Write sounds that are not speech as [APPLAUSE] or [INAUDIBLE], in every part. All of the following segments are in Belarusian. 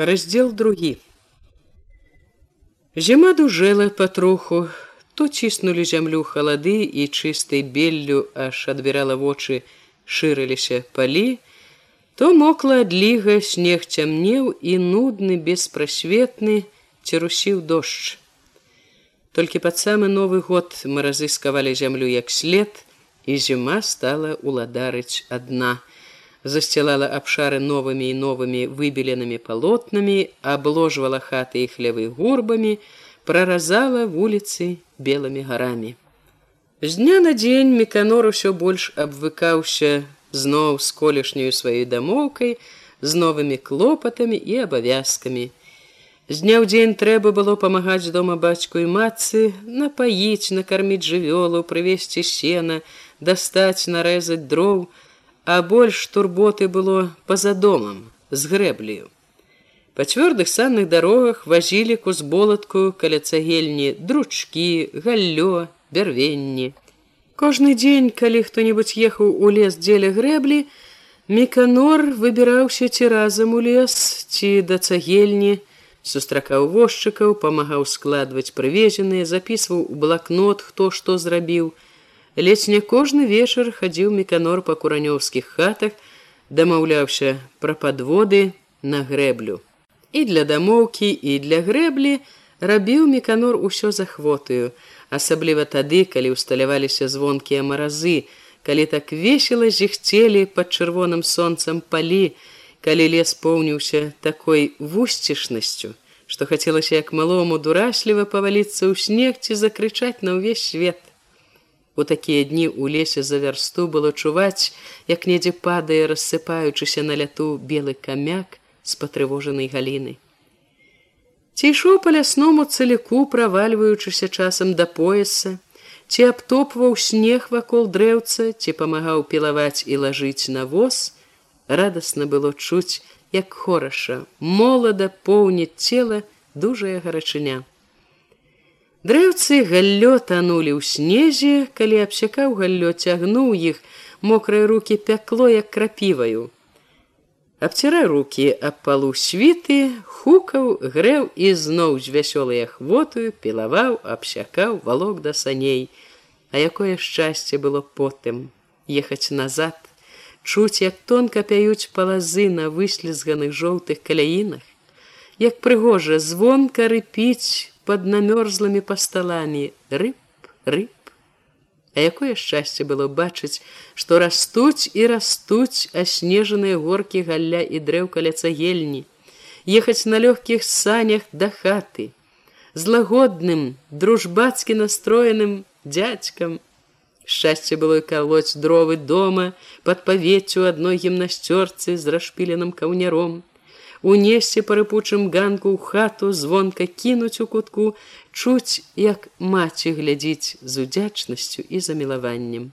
раздел другі. Зіма дужэла патроху то ціснулі зямлю халады і чыстай беллю аж адбірала вочы шырыліся палі то мокла адліга снег цямнеў і нудны беспрасветны церусіў дождж. Толькі пад самы новы год мы разыскавалі зямлю як след і зіма стала уладарыць адна засцілала абшары новымі і новымі выбеленымі палотнамі, абложвала хаты і хлявы гурбамі, праразала вуліцы белымі гарамі. З дня на дзень меканор усё больш абвыкаўся зноў з колішняю сваёй дамоўкай, з новымі клопатамі і абавязкамі. З дня ў дзень трэба было памагаць дома бацьку і матцы, напаіць, накарміць жывёлу, прывесці сена, дастаць, нарэзаць дроў, а больш турботы было па-за домам з грэблію. Па цвёрдых санных дарогах вазілі кузболатку каля цагельні, дручкі, галлё, бярвенні. Кожны дзень, калі хто-небудзь ехаў у лес дзеля грэблі, Меканор выбіраўся ці разам у лес ці да цагельні, сустракаў возчыкаў, памагаў складваць прывезеныя, запісваў у блакнот, хто што зрабіў, ледзь не кожны вечар хадзіў меканор па куранёўскіх хатах, дамаўляўся пра падводы на грэблю. І для дамоўкі і для грэблі рабіў меканор усё захвотаю, асабліва тады, калі ўсталяваліся звонкія маразы, калі так весела зіхцелі пад чырвоным сонцам палі, калі лес поўніўся такой вусцішнасцю, што хацелася як малому дурасліва паваліцца ў снег ці закрычаць на ўвесь свет. У такія дні ў лесе за вярсту было чуваць, як недзе падае, рассыпаючыся на ляту белы камяк з патрывожанай галіны. Ці ішоў па лясному цаліку, правальваючыся часам да пояса, ці абтопваў снег вакол дрэўца, ці памагаў пілаваць і лажыць на воз, радасна было чуць, як хораша, молада поўніць цела дужая гарачыня. Дрэўцы галлё танулі ў снезе, калі абсякаў галлё цягнуў іх, мокрыя руки пякло як крапіваю. Абцірай руки аб палу світы, хукаў, грэў і зноў з вясёлай ахвотаю, пілаваў, абсякаў валок да саней. А якое шчасце было потым ехаць назад, чуць, як тонка пяюць палазы на выслізганых жоўтых каляінах, як прыгожа звонка рыпіць, под намёрзлымі пасталамі. Рыб рыб а якое шчасце было бачыць што растуць і растуць аснежаныя горкі галля і дрэў каля цагельні. Ехаць на лёгкіх санях да хаты. З лагодным дружбацкі настроеным дзядзькам. Шчасце было калоць дровы дома под павеццю адной гімнасцёрцы з расшпіленым каўняром унесці па рыпучым ганку ў хату звонка кінуць у кутку, чуць, як маці глядзіць з удзячнасцю і замілаваннем.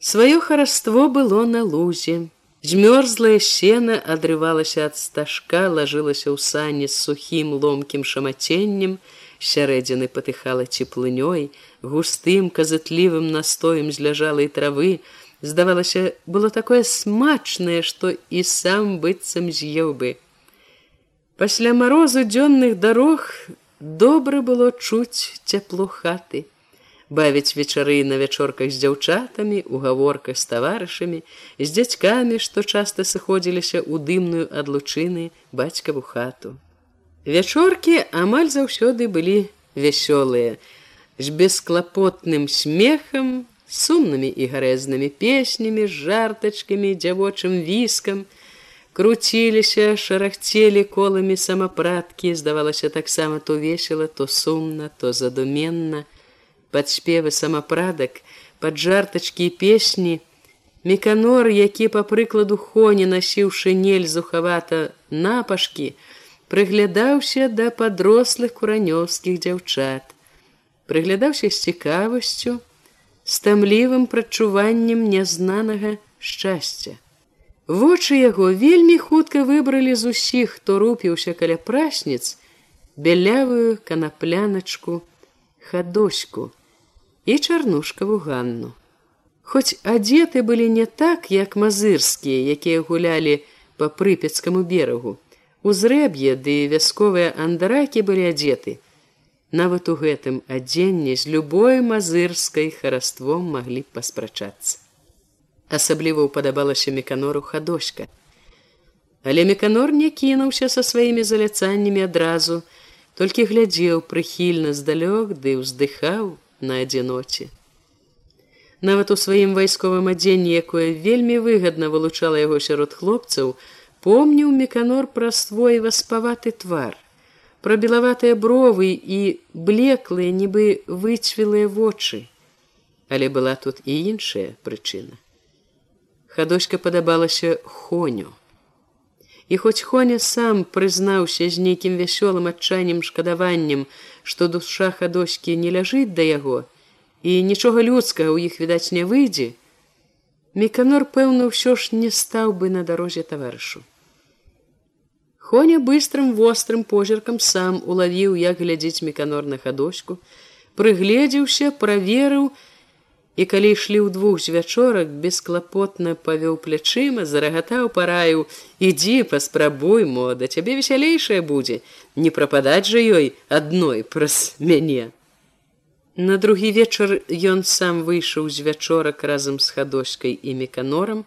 Сваё хараство было на лузе. Змёрзлае сена адрывалася ад стажка, лажылася ў сані з сухім ломкім шамаценнем, сярэдзіны патыхала цеплынёй, густым казытлівым настоем зляжалай травы, здавалася было такое смачнае што і сам быццам з'еў бы. Пасля марозу дзённых дарог добра было чуць цяпло хаты. Бавіць вечары на вячорках з дзяўчатамі у гаворках з таварышамі з дзядзькамі што часта сыходзіліся ў дымную адлучыны бацькаву хату. Вячоркі амаль заўсёды былі вясёлыя з бесклапотным смехам сумнымі і гарэзнымі песнямі, жартачкамі, дзявочым віскам, круціліся, шарахцелі коламі самапраткі, здавалася таксама то весела, то сумна, то задуменна. Пад спевы самапрадак, пад жартачкі і песні, Меканор, які па прыкладу хоні насіў шынель зухавата напашкі, прыглядаўся да падрослых куранёўскіх дзяўчат. Прыглядаўся з цікавасцю, стамлівым прадчуваннем нязнанага шчасця. Вочы яго вельмі хутка выбралі з усіх, хто рупіўся каля прасніц, бялявую канапляначку, хадоську і чарнушкаву ганну. Хоць адзеты былі не так, як мазырскія, якія гулялі па прыпецкаму берагу. Узрэб'е ды вясковыя андаракі былі адзеты. Нават у гэтым адзенні з любой мазырскай хараством маглі б паспрачацца. Асабліва ўпадабалася меканору хадочка. Але меканор не кінуўся са сваімі заляцаннямі адразу, толькі глядзеў прыхільна здалёк ды ўздыхаў на адзіноце. Нават у сваім вайсковым адзенні, якое вельмі выгадна вылучала яго сярод хлопцаў, помніў меканор пра свой васпаваты твар, пра белаватыя бровы і блеклыя, нібы выцвілыя вочы. Але была тут і іншая прычына. Хадочка падабалася хоню. І хоць Хоня сам прызнаўся з нейкім вясёлым адчайным шкадаваннем, што душа хадочкі не ляжыць да яго, і нічога людскага ў іх відаць не выйдзе, Меканор, пэўна, ўсё ж не стаў бы на дарозе таварышу. Хоня быстрым вострым позіркам сам улавіў, як глядзець меканор на хадочку, прыгледзеўся, праверыў, і калі ішлі ўдвух з вячорак бесклапотна павёў плячыма зарагатаў параю ідзі паспрабуй мо да цябе весялейшая будзе не прападаць жа ёй адной праз мяне на другі вечар ён сам выйшаў з вячорак разам з хадоськай і меканорам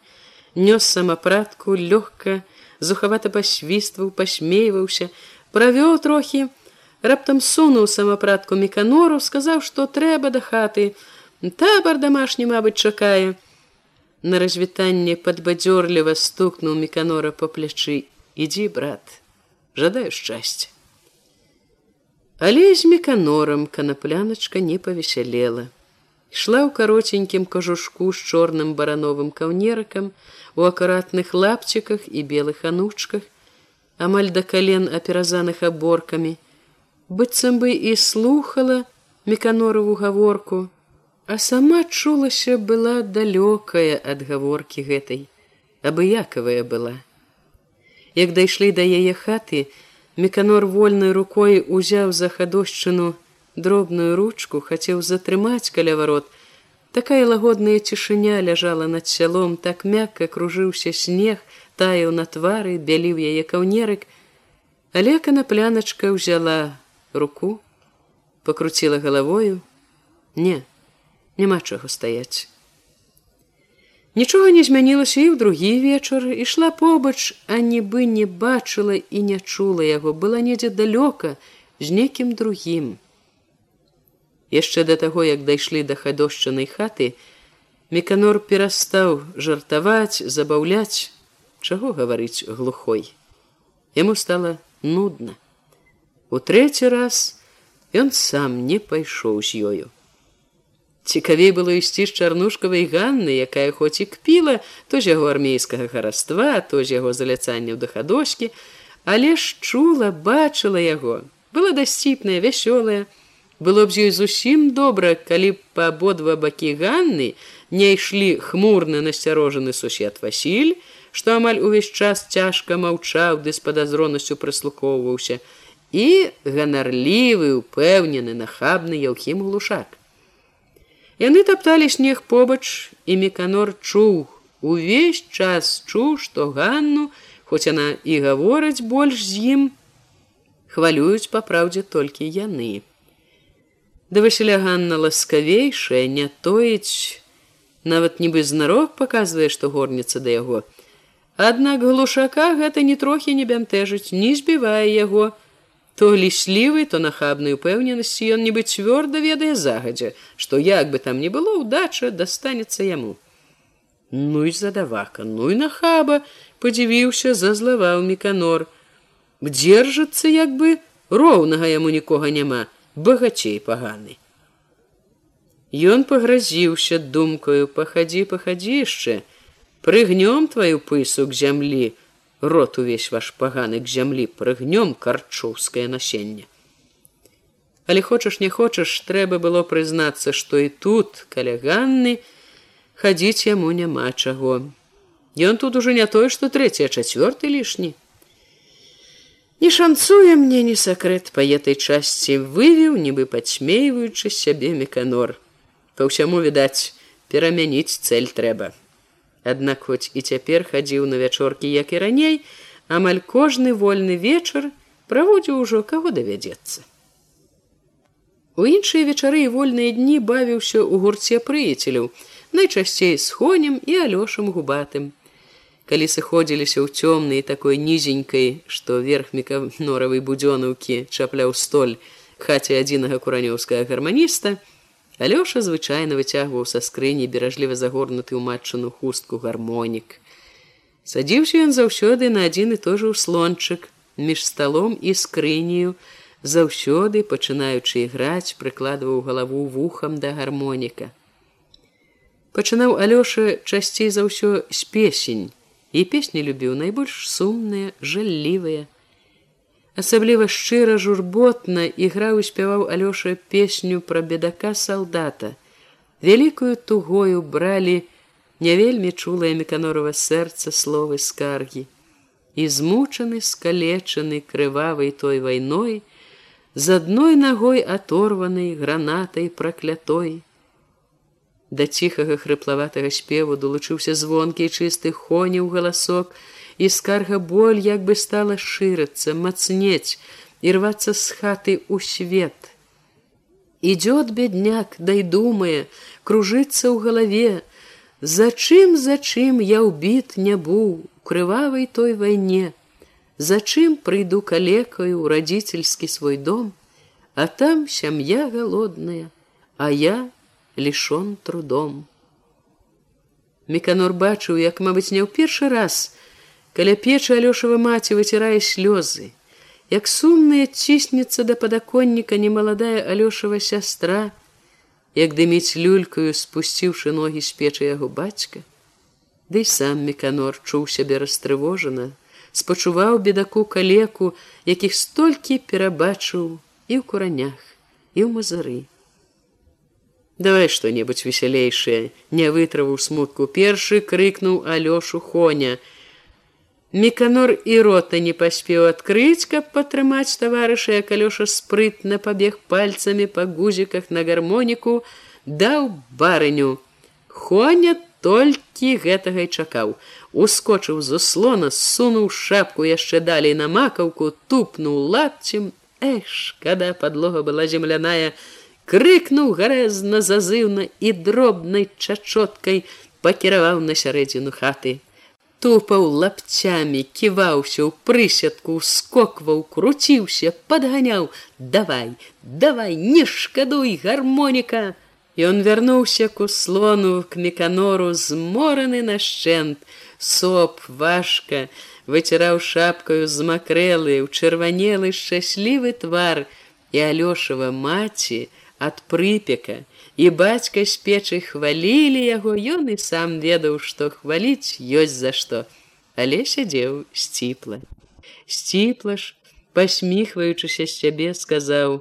нёс самапратку лёгка зухавата пасвістваў пасмейваўся правёў трохі раптам сунуў самапратку меканору сказаў што трэба да хаты. Табар домашні мабыць чакае. На развітанне падбадзёрліва стукнуў меканора по плячы. Ідзі брат жадаю шчасця але з меканорам канапляначка не павесялела ішла ў каротенькім кажушку з чорным барановым каўнеракам у акуратных лапчыках і белых анучках амаль да кален аперазаных аборкамі. Быццам бы і слухала меканорову гаворку а сама чулася была далёкая ад гаворкі гэтай абыякавая была. Як дайшлі да яе хаты меканор вольнай рукой узяў за хадошчыну дробную ручку хацеў затрымаць каля варот. Такая лагодная цішыня ляжала над сялом так мякка кружыўся снег таяў на твары бяліў яе каўнерык. Але канапляначка ўзяла руку покруціла галавою. Не няма чаго стаяць. Нічога не змянілася і ў другі вечар. Ішла побач, а нібы не бачыла і не чула яго, была недзе далёка з некім другім. Яшчэ да таго, як дайшлі да хадошчанай хаты, Меканор перастаў жартаваць, забаўляць, чаго гаварыць глухой. Яму стала нудна. У трэці раз ён сам не пайшоў з ёю. Цікавей было ісці з чарнушкавай ганны, якая хоць і кпіла то з яго армейскага хараства, то з яго заляцанняў да хадочкі, але ж чула, бачыла яго, была дасціпная, вясёлая. Было б з ёй зусім добра, калі б па абодва бакі ганны не ішлі хмурны насцярожаны сусед Васіль, што амаль увесь час цяжка маўчаў ды з падазронасцю прыслухоўваўся, і ганарлівы, упэўнены, нахабны яўхім глушак. Яны тапталі снег побач і меканор чуў увесь час чуў, што Ганну, хоць яна і гавораць больш з ім, хвалююць па праўдзе толькі яны. Да Васіля Ганна ласкавейшая не тоіць, нават нібы знарок паказвае, што горніца да яго. Аднак глушака гэта ні трохі не бянтэжыць, не збівае яго, то ліслівы то нахабнай упэўненасці ён нібы цвёрда ведае загадзя што як бы там не было удача дастанецца яму. Ну і задавака ну і нахаба подзівіўся зазлаваў меканор дзержацца як бы роўнага яму нікога няма багацей паганы Ён пагразіўся думкаю пахадзі пахадзі яшчэ прыгнём тваю пысу к зямлі рот увесь ваш паганы к зямлі прыгнём карчоўскае насенне. Але хочаш не хочаш, трэба было прызнацца, што і тут каля ганны хадзіць яму няма чаго. Ён тут ужо не той, што трэці, а чацвёрты лішні. Не шанцуе мне не сакрэт па этой часці вывіў, нібы падсмейваючы сябе меканор. Па ўсяму відаць, перамяніць цель трэба. Аднак хоць і цяпер хадзіў на вячоркі, як і раней, амаль кожны вольны вечар праводзіў ужо каго давядзецца. У іншыя вечары і вольныя дні бавіўся ў гурце прыяцеляў, найчасцей з хонем і алёшам губатым. Калі сыходзіліся ў цёмнай такой нізенькай, што верхміка норавай будзёнаўкі чапляў столь хаце адзінага куранёўскага гарманіста, Алёша звычайна выцягваў са скрыні беражліва загорнуты ў матчыну хустку гармонік. Садзіўся ён заўсёды на адзін і тоже ўслончык між сталом і скрынію, заўсёды пачынаючы іграць, прыкладваў галаву вухам да гармоніка. Пачынаў Алёша часцей за ўсё з песень, і песні любіў найбольш сумныя, жаллівыя, асабліва шчыра журботна іграў і спяваў алёша песню пра бедака салдата вялікую тугою бралі не вельмі чулае меканорова сэрца словы скаргі. І змучаны скалечаны крывавай той вайной з адной нагой аторванай гранатай праклятой да ціхага хрыплаватага спеву долучыўся звонкі чысты хоніў галасок і скарга боль як бы стала шырацца мацнець і рвацца з хаты ў свет. Идет бедняк дай думае кружыцца ў галаве. Зачым зачым я ўбіт не быў крывавай той вайне? Зачым прыйду калекаю радзіцельскі свой дом? А там сям'я галодная а я лішон трудом. Меканор бачыў як мабыць не ў першы раз каля печы алёшава маці выцірае слёзы як сумная ціснецца да падаконніка немаладая алёшава сястра як дыміць люлькаю спусціўшы ногі з печы яго бацька. Дый сам меканор чуў сябе растрывожана спачуваў бедаку калеку якіх столькі перабачыў і ў куранях і ў мазары давай что-небудзь весялейшае не вытраваў смутку першы крыкнуў алёшу хоня Меканор і рота не паспеў адкрыць, каб падтрымаць таварыша, калёша спрытна пабег пальцамі па гузіках на гармоніку, даў барыню. Хоня толькі гэтага чакаў. Ускочыў з услона, сунуў шапку яшчэ далей на макаўку, тупнуў лапцем. Эх, шкада падлога была земляная, крыкнуў гарэзна зазыўна і дробнай чачоткай пакіраваў на сярэдзіну хаты. Тупаў лапцямі, ківаўся ў прысядку, скокваў, круціўся, падганяў: давай, давай, не шкадуй гармоніка. Ён вярнуўся к услону к меканору змораны нашчэнт, соп важка, выціраў шапкаю з макрэлы, у чырванелы шчаслівы твар і алёшава маці ад прыпека, і бацька з печы хвалілі яго ён і сам ведаў што хваліць ёсць за што. Але сядзеў сціпла. Сціпла ж посміхваючыся з сябе сказаў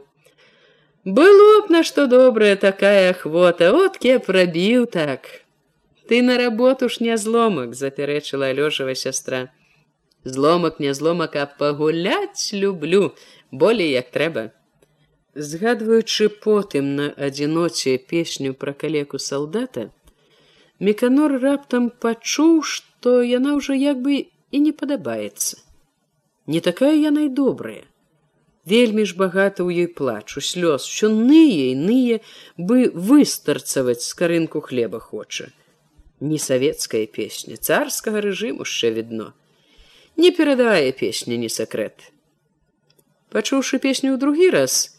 было б на што добрая такая ахвота отке прабіў так. Ты на работу ж не зломак запярэчыла алёжава сястра. Зломак не зломак а пагуляць люблю болей як трэба Згадваючы потым на адзіноце песню пра калеку салдата, Меканор раптам пачуў, што яна ўжо як бы і не падабаецца. Не такая яна і добрая. Вельмі ж багата ў ёй плачу слёз, що ные і ные бы выстарцаваць з карынку хлеба хоча. Не савецкая песня, царскага рэжыму яшчэ відно. Не перадае песня не сакрэт. Пачуўшы песню ў другі раз,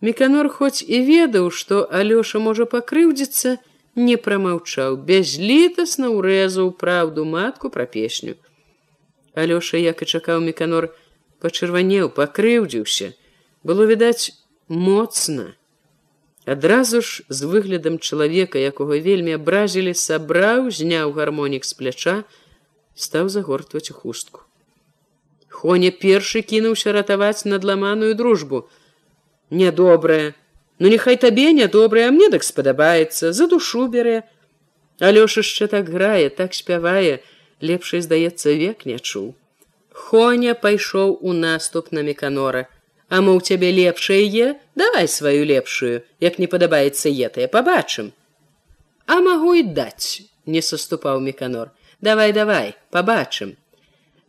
Меканор хоць і ведаў, што Алёша можа пакрыўдзіцца, не прамаўчаў, бязлітасна ўрэзаў праўду матку пра песню. Алёша, як і чакаў меканор, пачырванеў, пакрыўдзіўся, было відаць моцна. Адразу ж з выглядам чалавека, якога вельмі абразілі, сабраў, зняў гармонік з пляча, стаў загортваць хустку. Хоня першы кінуўся ратаваць надламаную дружбу нядобрае ну няхай табе нядобрае мне так спадабаецца за душу бярэ алёш яшчэ так грае так спявае лепшай здаецца век не чуў. Хоня пайшоў у наступ на меканора. А мо ў цябе лепшае? Е давай сваю лепшую як не падабаецца етая побачым а магу і даць не саступаў меканор. Давай давай побачым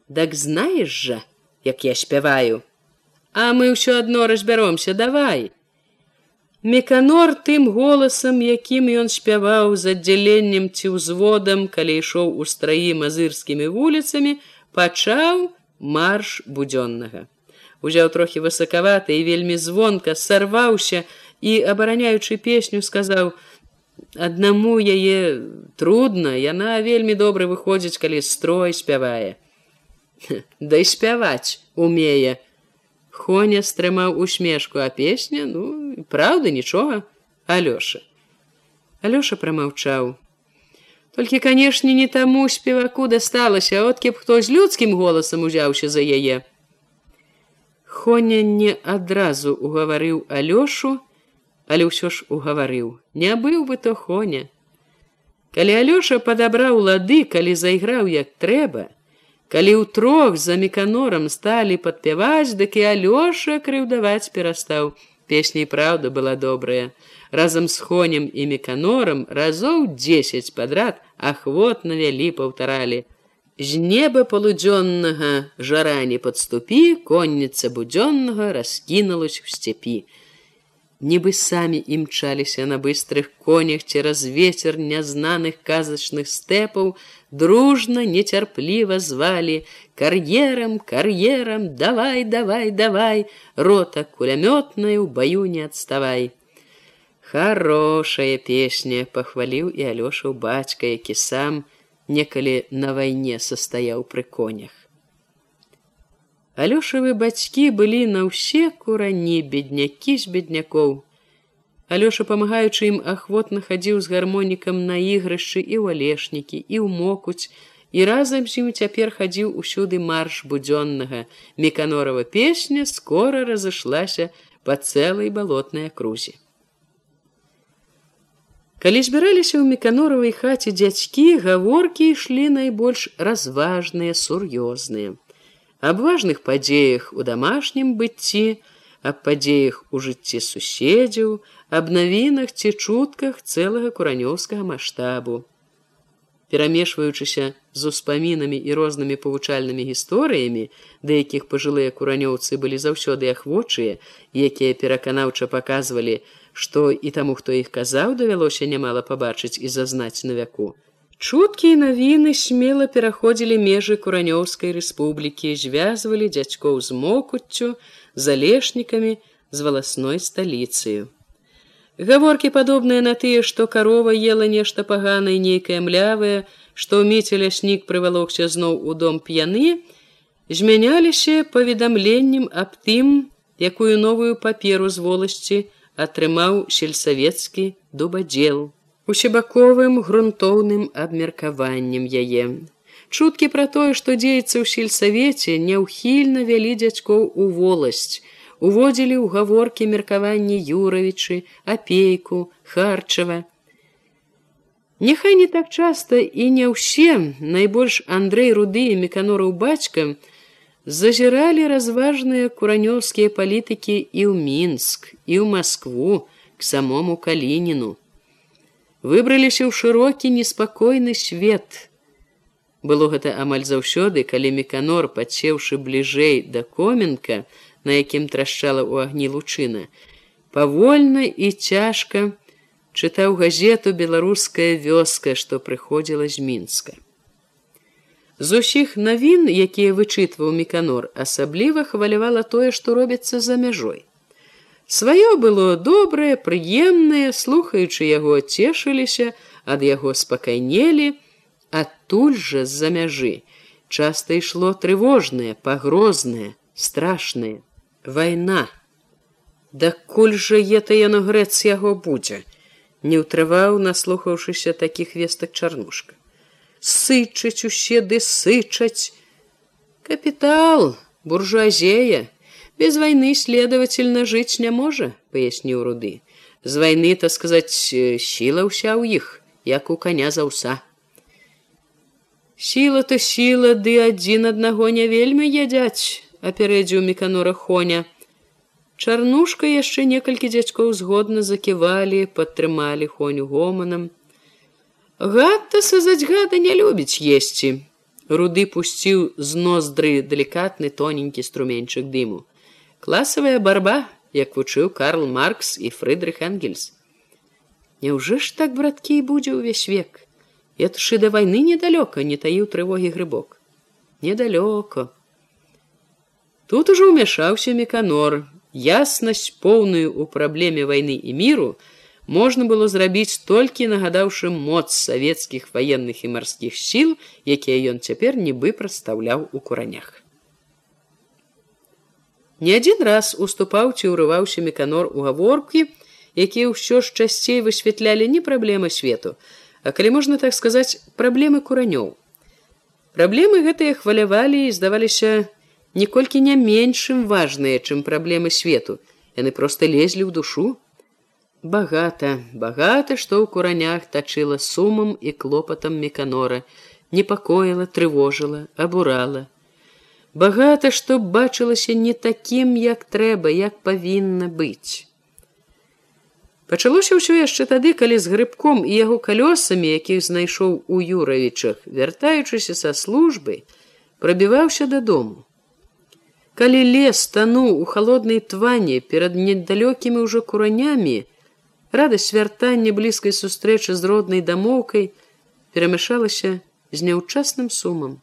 Дак знаеш жа, як я спяваю, А мы ўсё адно разбяромся, давай. Меканор тым голасам, якім ён спяваў з аддзяленнем ці ўзводам, калі ішоў у страі мазырскімі вуліцамі, пачаў марш будзённага. Узяў трохі высакавата і вельмі звонка сарваўся і, абараняючы песню, сказаў: « Аднаму яе трудна, яна вельмі добра выходзіць, калі строй спявае. [LAUGHS] Да і спяваць умее. Хоня стрымаў усмешку, а песня, ну, праўда, нічога, Алёша. Алёша прамаўчаў. Толькі, канешне, не таму спеваку дасталася, откі б хто з людскім голасам узяўся за яе. Хоня не адразу угаварыў Алёшу, але ўсё ж угаварыў, не быў бы то Хоня. Калі Алёша падабраў лады, калі зайграў як трэба, калі ў трох за меканорам сталі падпяваць, дык і Алёша крыўдаваць перастаў. Песня і праўда была добрая разам з хонем і меканорам разоў дзесяць падрад ахвотна вялі паўтаралі. З неба полудзённага жара не падступі, конніца будзённага раскінулась в сцепі. Нібы самі імчаліся на быстрых конях цераз ветер нязнаных казачных стэпаў, дружна нецярпліва звалі: кар'ерам, кар'ерам, давай, давай, давай, рота кулямётная ў баю не адставай. Хорошая песня пахваліў і алёшаў бацька, які сам некалі на вайне састаяў пры конях. Алёшавы бацькі былі на ўсе курані беднякі з беднякоў. Алёша, памагаючы ім ахвотна хадзіў з гармонікам на ігрышчы і ў алешнікі і ў мокуць, і разам з ім цяпер хадзіў усюды марш будзённага. Меканорова песня скора разышлася па цэлай балотнай акрузе. Калі збіраліся ў меканоравай хаце дзядзькі, гаворкі ішлі найбольш разважныя, сур'ёзныя. Аб важных падзеях у дамашнім быцці, аб падзеях у жыцці суседзяў, аб навінах ці чутках цэлага куранёўскага маштабу. Перамешваючыся з успамінамі і рознымі павучальнымі гісторыямі, да якіх пажылыя куранёўцы былі заўсёды ахвочыя, якія пераканаўча паказвалі, што і таму, хто іх казаў, давялося нямала пабачыць і зазнаць на вяку. Чуткі і навіны смела пераходзілі межы куранёўскай рэспублікі, звязвалі дзядзькоў з мокуццю, залешнікамі з валасной сталіцыю. Гаворкі падобныя на тыя, што карова ела нешта паганай нейкае млявае, што ўміце ляснік прывалокся зноў у дом п'яны, змяняліся паведамленнем аб тым, якую новую паперу з воласці, атрымаў сельсавецкі дубадзел усебаковым грунтоўным абмеркаваннем яе. Чуткі пра тое, што дзеецца ў сельсавеце, няўхільна вялі дзядзькоў у воласць, уводзілі ў гаворкі меркаванні юравічы, апейку, харчава. Няхай не так часта і не ўсе, найбольш Андрэй руды і меканораў бацька, зазіралі разважныя куранёўскія палітыкі і ў мінск і ў москву к самому калініну. Выбраліся ў шырокі неспакойны свет. Было гэта амаль заўсёды калі меканор падсеўшы бліжэй да коменка на якім трашчала ў агні лучына павольна і цяжка чытаў газету беларуская вёска што прыходзіла з мінска З усіх навін, якія вычытваў меканор, асабліва хвалявала тое, што робіцца за мяжой. Сваё было добрае, прыемнае, слухаючы яго цешыліся, ад яго спакайнелі, адтуль жа з-за мяжы. Часта ішло трывожнае, пагрознае, страшнае. Вайна. Дакуль жа ета яно грэц яго будзе, не ўтрываў, наслухаўшыся такіх вестак чарнушка сычаць усе ды сычаць. Капітал, буржуазея, без вайны следовательно жыць не можа, паясніў руды. З вайны, так сказаць, сіла ўся ў іх, як у коня за ўса. Сіла то сіла, ды адзін аднаго не вельмі ядзяць, апярэдзіў меканора хоня. Чарнушка яшчэ некалькі дзядзькоў згодна заківалі, падтрымалі хоню гоманам. Гад-то сазаць гада не любіць есці. Руды пусціў з ноздры далікатны тоненькі струменьчык дыму. Класавая барба, як вучыў Карл Маркс і Фрыдрых Энгельс. Няўжо ж так браткі будзе ўвесь век. Я тушы да вайны недалёка не таіў трывогі грыбок. Недалёка. Тут ужо ўмяшаўся меканор. Яснасць поўную ў праблеме вайны і міру, можна было зрабіць толькі нагадаўшы моц савецкіх ваенных і марскіх сіл, якія ён цяпер нібы прадстаўляў у куранях. Не адзін раз уступаў ці ўрываўся меканор у гаворкі, якія ўсё ж часцей высвятлялі не праблемы свету, а калі можна так сказаць праблемы куранёў. Праблемы гэтыя хвалявалі і здаваліся ніколькі не меншым важныя, чым праблемы свету. Яны проста лезлі ў душу, Багата, багата, што ў куранях тачыла сумам і клопатам меканора, непакоіла, трывожыла, абурала. Багата, што бачылася не такім, як трэба, як павінна быць. Пачалося ўсё яшчэ тады, калі з грыбком і яго калёсамі, якіх знайшоў у юравічах, вяртаючыся са службы, прабіваўся дадому. Калі лес тануў у халоднай тване перад недалёкімі ўжо куранямі, радасць вяртання блізкай сустрэчы з роднай дамоўкай перамяшалася з няўчасным сумам.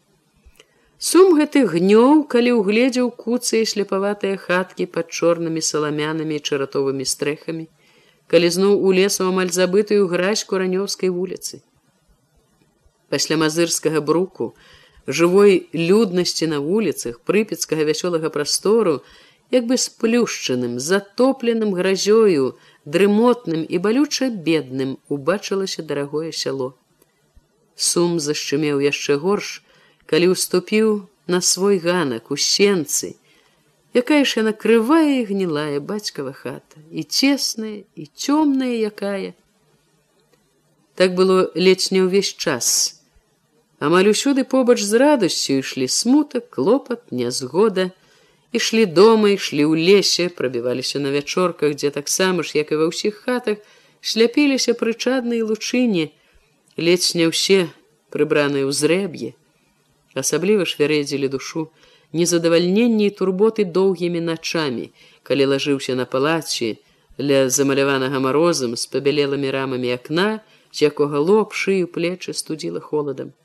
Сум гэты гнёў, калі ўгледзеў куцы і сляпаватыя хаткі пад чорнымі саламянамі і чаратовымі стрэхамі, калі зноў у лесу амаль забытую гразь куранёўскай вуліцы. Пасля мазырскага бруку, жывой люднасці на вуліцах прыпецкага вясёлага прастору, як бы сплюшчаным, затопленым гразёю, дрымотным і балюча бедным убачылася дарагое сяло. Сум зашчымеў яшчэ горш, калі ўступіў на свой ганак у сенцы, якая ж яна крывая і гнілая бацькава хата, і цесная і цёмная якая. Так было ледзь не ўвесь час. Амаль усюды побач з радасцю ішлі смутак, клопат, нязгода, ішлі дома ішлі ў лесе прабіваліся на вячорках дзе таксама ж як і ва ўсіх хатах шляпіліся прычаднай лучыне ледзь не ўсе прыбраныя ў зрэб'е. Асабліва ж вярэдзілі душу незадавальненні і турботы доўгімі начамі калі лажыўся на палаце ля замаляванага марозам з пабялелымі рамамі акна з якога лоб шыю плечы студзіла холадам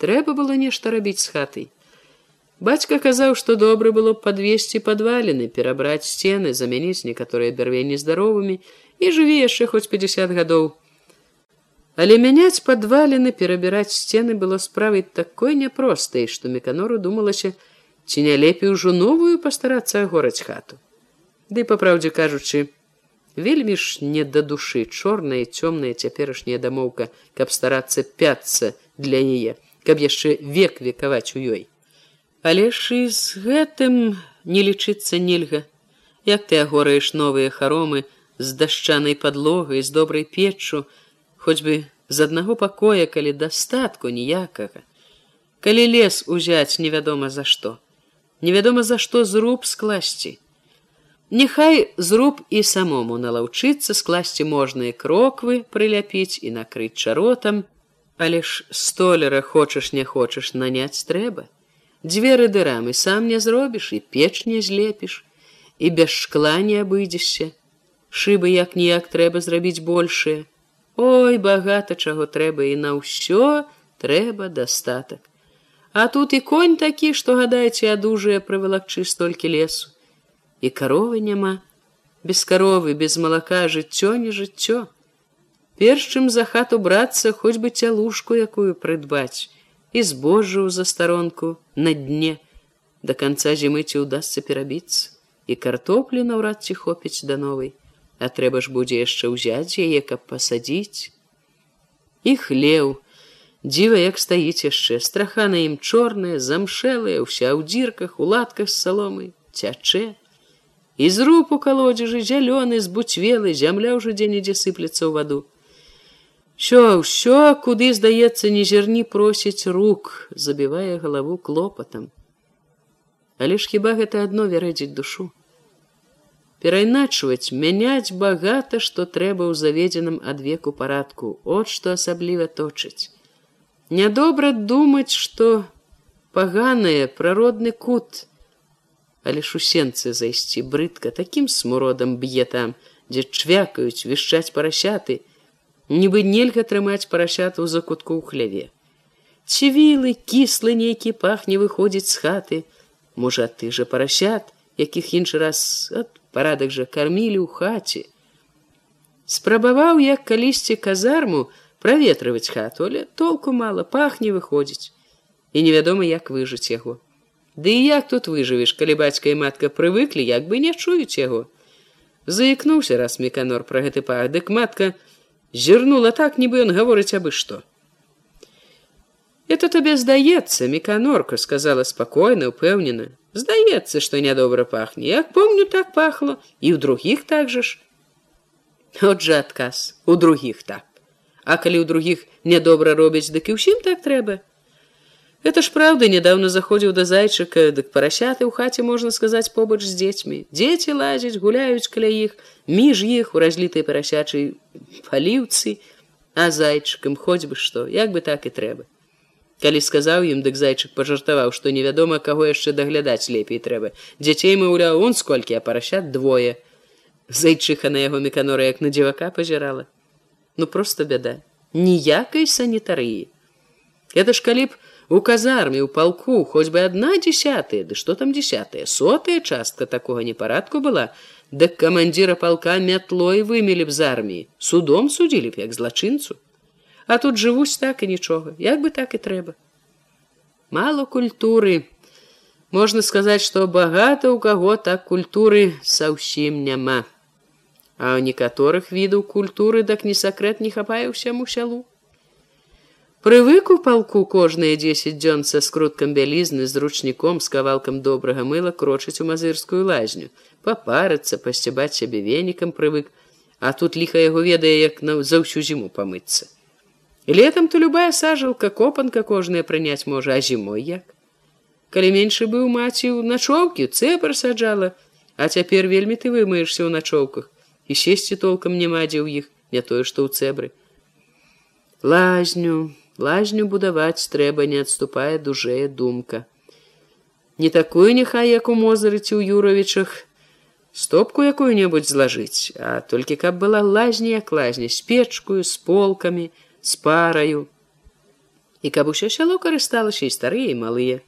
трэба было нешта рабіць з хатай Бацька казаў, што добра было падвесці падвалены, перабраць сцены, замяніць некаторыя бярвенні здаровымі і жыві яшчэ хоць 50 гадоў. Але мяняць падвалены, перабіраць сцены было справай такой няпростай, што меканору думалася, ці не лепей ужо новую пастарацца агораць хату. Ды па праўдзе кажучы, вельмі ж не да душы чорная цёмная цяперашняя дамоўка, каб старацца пяцца для яе, каб яшчэ век векаваць у ёй. Але ж і з гэтым не лічыцца нельга, як ты агораеш новыя харомы з дашчанай падлогай з добрай печчу, хоць бы з аднаго пакоя, калі дастатку ніякага. Калі лес узяць невядома за што, невядома за што зруб скласці. Няхай зруб і самому налаўчыцца скласці можныя кроквы прыляпіць і накрыць чаротам, але ж столяра хочаш не хочаш наняць трэба. Дзверы дырамы сам не зробіш і печ не злепіш і без шкла не абыдзешся. Шыбы як ніяк трэба зрабіць большее ой багата чаго трэба і на ўсё трэба дастатак. А тут і конь такі што гадаеце адужае прывалакчы столькі лесу. І каровы няма. Без каровы без малака жыццё не жыццё перш чым за хату брацца хоць бы цялушку якую прыдбаць і збожжа ў застаронку на дне. До конца зімы ці ўдасся перабіцца і картоплі наўрад ці хопіць да новай а трэба ж будзе яшчэ ўзяць яе каб пасадзіць. І хлеў. Дзіва як стаіць яшчэ страха на ім чорная замшэлая ўся ў дзірках у латках з саломы цячэ. І зруб у калодзежы зялёны збуцвелы зямля ўжо дзе-нідзе сыплецца ў ваду Що ўсё, куды здаецца, не зерні просіць рук, забівае галаву клопатам. Але ж хіба гэта адно вярэдзіць душу. Перайначваць, мяняць багата, што трэба ў заведзеным адвеку парадку, от што асабліва точыць. Нядобра думаць, што паганае прыродны кут. Але ж у сенцы зайсці брыдка такім смуродам б'е там, дзе чвякаюць вішчаць парасяты, нібы нельга трымаць парасят у закутку ў хляве. Цівілы кіслы нейкі пахне выходзіць з хаты. Можа, ты жа парасят, якіх іншы раз ад парадак жа кармілі ў хаце. Спрабаваў, як калісьці казарму праветрываць хату, але толку мала пахне выходзіць. І невядома, як выжыць яго. Ды і як тут выжывеш, калі бацька і матка прывыклі, як бы не чуюць яго. Заікнуўся раз меканор пра гэты пах, дык матка зірнула так, нібы ён гаворыць абы што. Это табе здаецца, меканорка сказала спакойна, упэўнена. Здаецца, што нядобра пахне. Як помню, так пахло і ў другіх так жа ж. От жа адказ у другіх так. А калі ў другіх нядобра робяць, дык і ўсім так трэба. Это ж праўда, нядаўна заходзіў да зайчыка, дык парасяты ў хаце можна сказаць побач з дзецьмі. Дзеці лазяць, гуляюць каля іх, між іх у разлітай парасячай паліўцы, а зайчыкам хоць бы што, як бы так і трэба. Калі сказаў ім, дык зайчык пажартаваў, што невядома, каго яшчэ даглядаць лепей трэба. Дзяцей маўляў, он сколькі, а парашат двое. Зайчыха на яго меканора як на дзівака пазірала. Ну проста бяда, ніякай санітарыі. Это ж калі б у казарме, у палку хоць бы адна десятая, ды што там десятая, сотая частка такога непарадку была, дык камандзіра палка мятлой вымелі б з арміі, судом судзілі б як злачынцу а тут жывуць так і нічога як бы так і трэба мало культуры. Можна сказаць што багата ў каго так культуры са ўсім няма. А ў некаторых відаў культуры так не сакрэт не хапае ўсяму сялу Прывык у палку кожныя дзесяць дзён са скруткам бялізны з ручніком з кавалкам добрага мыла крочыць у мазырскую лазню. Папарыцца пасцябаць сябе венікам прывык а тут ліха яго ведае як на за ўсю зіму памыцца. Летом то любая сажалка копанка кожная прыняць можа а зімой як? Калі меншы быў маці ў начоўкі цэпар саджала а цяпер вельмі ты вымаешься ў начоўках. І сесці толкам няма дзе ў іх не тое што ў цэбры. Лазню лазню будаваць трэба не адступае дужэя думка не такую няхай як у мозарыці ў юровичах стопку якую-небудзь злажыць а толькі каб была лазня як лазня з печкую з полкамі з параю. І каб усё сяло карысталася і старыя і малыя.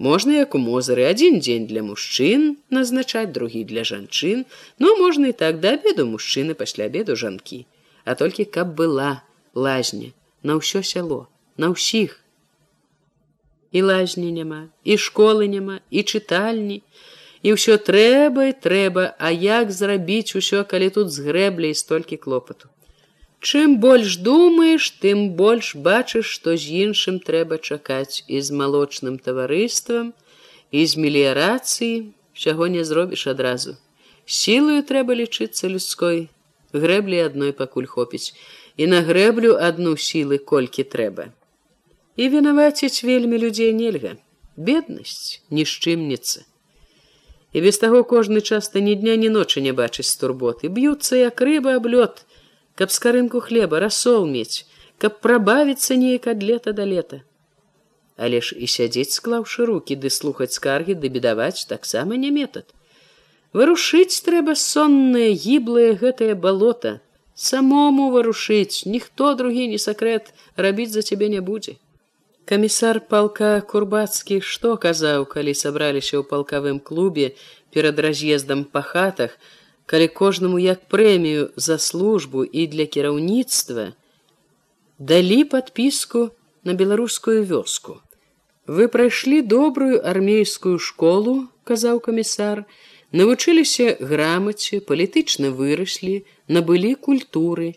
Можна як у мозары адзін дзень для мужчын назначаць другі для жанчын, но можна і так да обеду мужчыны пасля обеду жанкі, а толькі каб была лазня на ўсё сяло, на ўсіх. І лазні няма, і школы няма, і чытальні, і ўсё трэба і трэба, а як зрабіць усё, калі тут з грэбляй столькі клопату. Чым больш думаеш, тым больш бачыш, што з іншым трэба чакаць і з малочным таварыствам, і з меліярацыі чаго не зробіш адразу. Сілаю трэба лічыцца людской, грэблі адной пакуль хопіць, і на грэблю адну сілы колькі трэба. І вінаваціць вельмі людзей нельга. Беднасць, нішчымніца. І без таго кожны часта ні дня ні ночы не бачыць турботы, б'юцца як рыба аблёт, каб скарынку хлеба рассол мець, каб прабавіцца неяк ад лета да лета. Але ж і сядзець склаўшы руки ды слухаць скаргі ды бедаваць таксама не метад. Варушыць трэба соннае гіблае гэтае балота, самому варушыць, ніхто другі не сакрэт рабіць за цябе не будзе. Камісар палка курбацкі што казаў, калі сабраліся ў палкавым клубе перад раз'ездам па хатах, калі кожнаму як прэмію за службу і для кіраўніцтва далі падпіску на беларускую вёску. Вы прайшлі добрую армейскую школу, казаў камісар, навучыліся грамаце, палітычна выраслі, набылі культуры.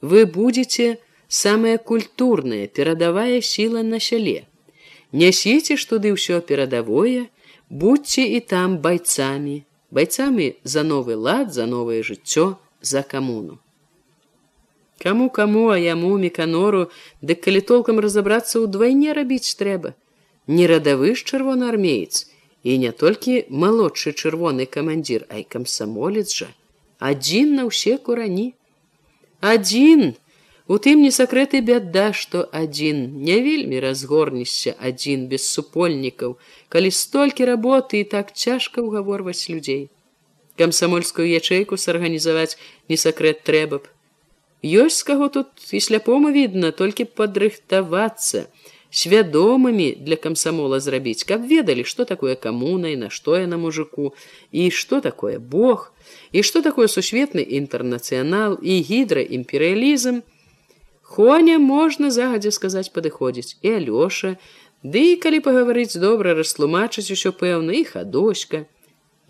Вы будете самая культурная перадавая сіла на сяле. Нясіце ж туды ўсё перадавое, будьце і там байцамі, бойцамі за новы лад за новае жыццё за камуну кому кому а яму меканору дык калі толкам разаобрацца ўдвайне рабіць трэба не радавы ж чырвонаармеец і не толькі малодшы чырвоны камандзір ай камсамолец жа адзін на ўсе курані адзін У тым не сакрэты бяда, што адзін не вельмі разгорнешся адзін без супольнікаў, калі столькі работы і так цяжка ўгаворваць людзей. Камсамольскую ячэйку сарганізаваць не сакрэт трэба б. Ёсць з каго тут і сляпому відна толькі падрыхтавацца, свядомымі для камсамола зрабіць, каб ведалі, што такое камуна і нашто я на мужику, і што такое Бог, і што такое сусветны інтэрнацыянал і гідраімперыялізм, Хоня можна загадзя сказаць падыходзіць і Алёша, Ды і калі пагаварыць добра растлумачыць усё пэўна і хадоська.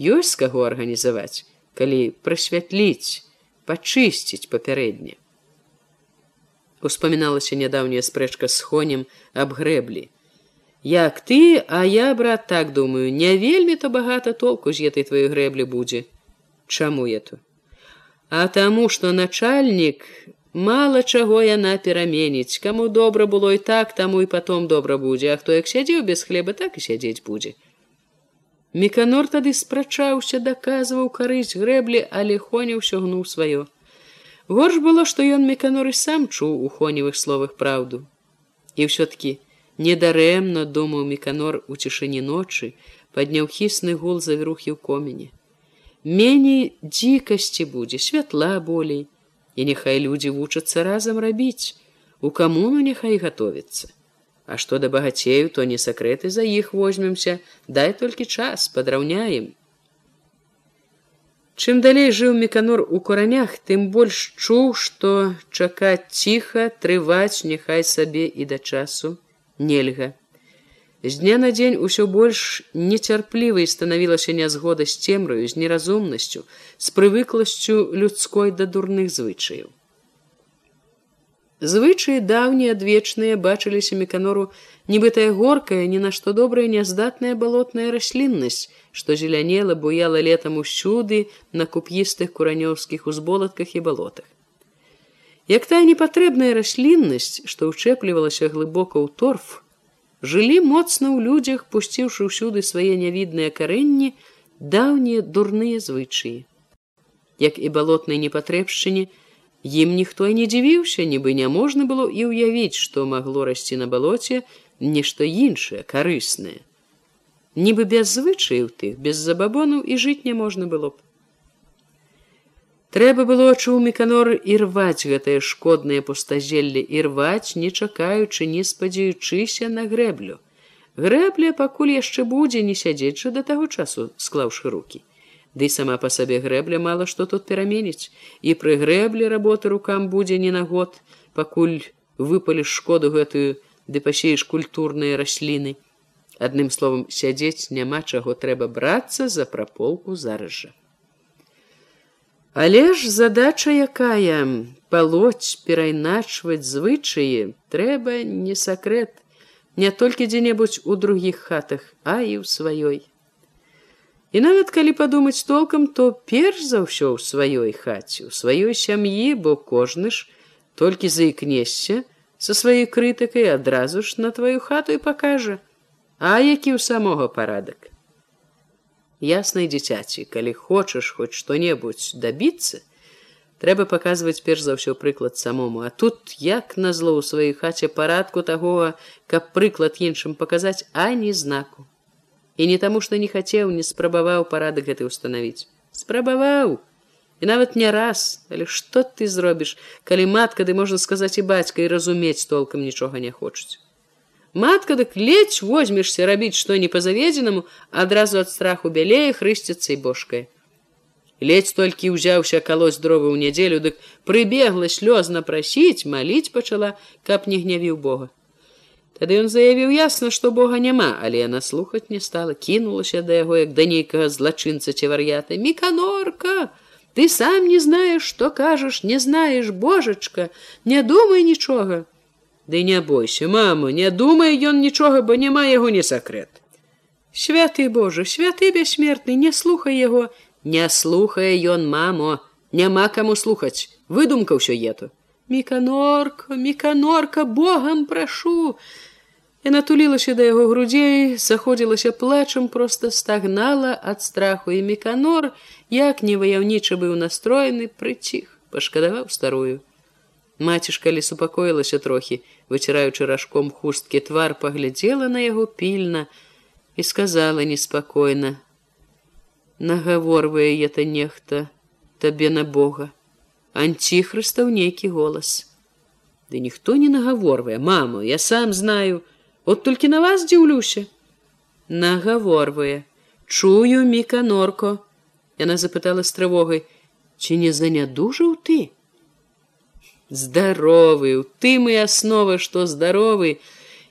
Ёсць з каго арганізаваць, калі прасвятліць, пачысціць папярэдне. Успаміналася нядаўняя спрэчка з хонем аб грэблі. Як ты, а я брат так думаю, не вельмі то багата толку з етай тваёй грэблі будзе. Чаму я то? А таму, што начальнік Мала чаго яна пераменіць, каму добра было і так, таму і потом добра будзе, а хто як сядзеў без хлеба, так і сядзець будзе. Меканор тады спрачаўся, даказваў карысць грэблі, але хоня ўсё гнуў сваё. Горш было, што ён меканор і сам чуў у хоневых словах праўду. І ўсё-ткі недарэмна думаў меканор у цішыні ночы, падняў хісны гул завірухі ў комене. Меней дзікасці будзе, святла болей, і няхай людзі вучацца разам рабіць у камуну няхай готовіцца а што да багацею то не сакрэты за іх возьмемся дай толькі час падраўняем чым далей жыў меканор у куранях тым больш чуў што чакаць ціха трываць няхай сабе і да часу нельга З дня на дзень усё больш нецярплівай станавілася нязгода з цемраю, з неразумнасцю, з прывыкласцю людской да дурных звычаяў. Звычаі даўнія адвечныя бачыліся меканору, нібытая горкая, ні на што добрая няздатная балотная расліннасць, што зелянела буяла летам усюды на куп'істых куранёўскіх узболатках і балотах. Як тая непатрэбная расліннасць, што ўчэплівалася глыбока ў торф, жылі моцна ў людзях, пусціўшы ўсюды свае нявідныя карэнні даўнія дурныя звычаі. Як і балотнай непатрэбшчыне, ім ніхто і не дзівіўся, нібы няможна было і ўявіць, што магло расці на балоце нешта іншае карыснае. Нібы без звычаяў тых, без забабонаў і жыць няможна было б. Трэба было чуў меканор ірваць гэтае шкоднае пустазелле і рваць, не чакаючы, не спадзяючыся на грэблю. Грэбля пакуль яшчэ будзе не сядзець жа да таго часу, склаўшы руки. Ды сама па сабе грэбля мала што тут пераменіць, і пры грэблі работы рукам будзе не на год, пакуль выпаліш шкоду гэтую, ды пасееш культурныя расліны. Адным словам сядзець няма чаго трэба брацца за праполку зараз жа. Але ж задача якая палоць перайначваць звычаі трэба не сакрэт не толькі дзе-небудзь у другіх хатах а і ў сваёй і нават калі падумаць толкам то перш за ўсё ў сваёй хаце у сваёй сям'і бо кожны ж толькі заікнесся со сваёй крытыкай адразу ж на тваю хату і пакажа а які ў самога парадак? Яснай дзіцяці калі хочаш хоць што-небудзь дабіцца трэба паказваць перш за ўсё прыклад самому. А тут як назло ў сваёй хаце парадку таго каб прыклад іншым паказаць а не знаку. І не таму што не хацеў не спрабаваў парадак гэты ўстанавіць. Спрабаваў і нават не раз але што ты зробіш калі матка ды можна сказаць і бацька і разумець толкам нічога не хочуць Матка дык ледзь возьмешься рабіць што не па-заведзенаму, адразу ад страху бялее хрысціцца і бошкай. Ледзь толькі ўзяўся калось дровы ў нядзелю, дык прыбегла слёзна прасіць, маліць пачала, каб не гнявіў Бога. Тады ён заявіў ясна, што Бога няма, але яна слухаць не стала, кінулася да яго як да нейкага злачынца ці вар'ята. Міканорка, ты сам не знаеш, што кажаш, не знаеш, божачка, не думай нічога. Ды не бойся, мама, не думай ён нічога, бо няма яго не сакрэт. Святы Божа, святы бяссмертны, не слухай яго, не слухае ён мамо, няма каму слухаць, выдумка ўсё ету. Міканорка, міканорка, Богам прашу. Яна тулілася да яго грудзей, заходзілася плачам, проста стагнала ад страху і міканор, як неваяўніча быў настроены прыціх, пашкадаваў старую. Маці ж калі супакоілася трохі, выціраючы ражком хусткі твар, паглядзела на яго пільна і сказала неспакойна: « Нагаворвае это нехта табе на Бога. Анціхрыстаў нейкі голас. Ды ніхто не нагаворвае, маму, я сам знаю, от толькі на вас дзіўлюся. Нагаворвае, чую міканорко. Яна запытала з трывогай: « Ці не занядужаў ты? здаровы у тым і аснова што здаровы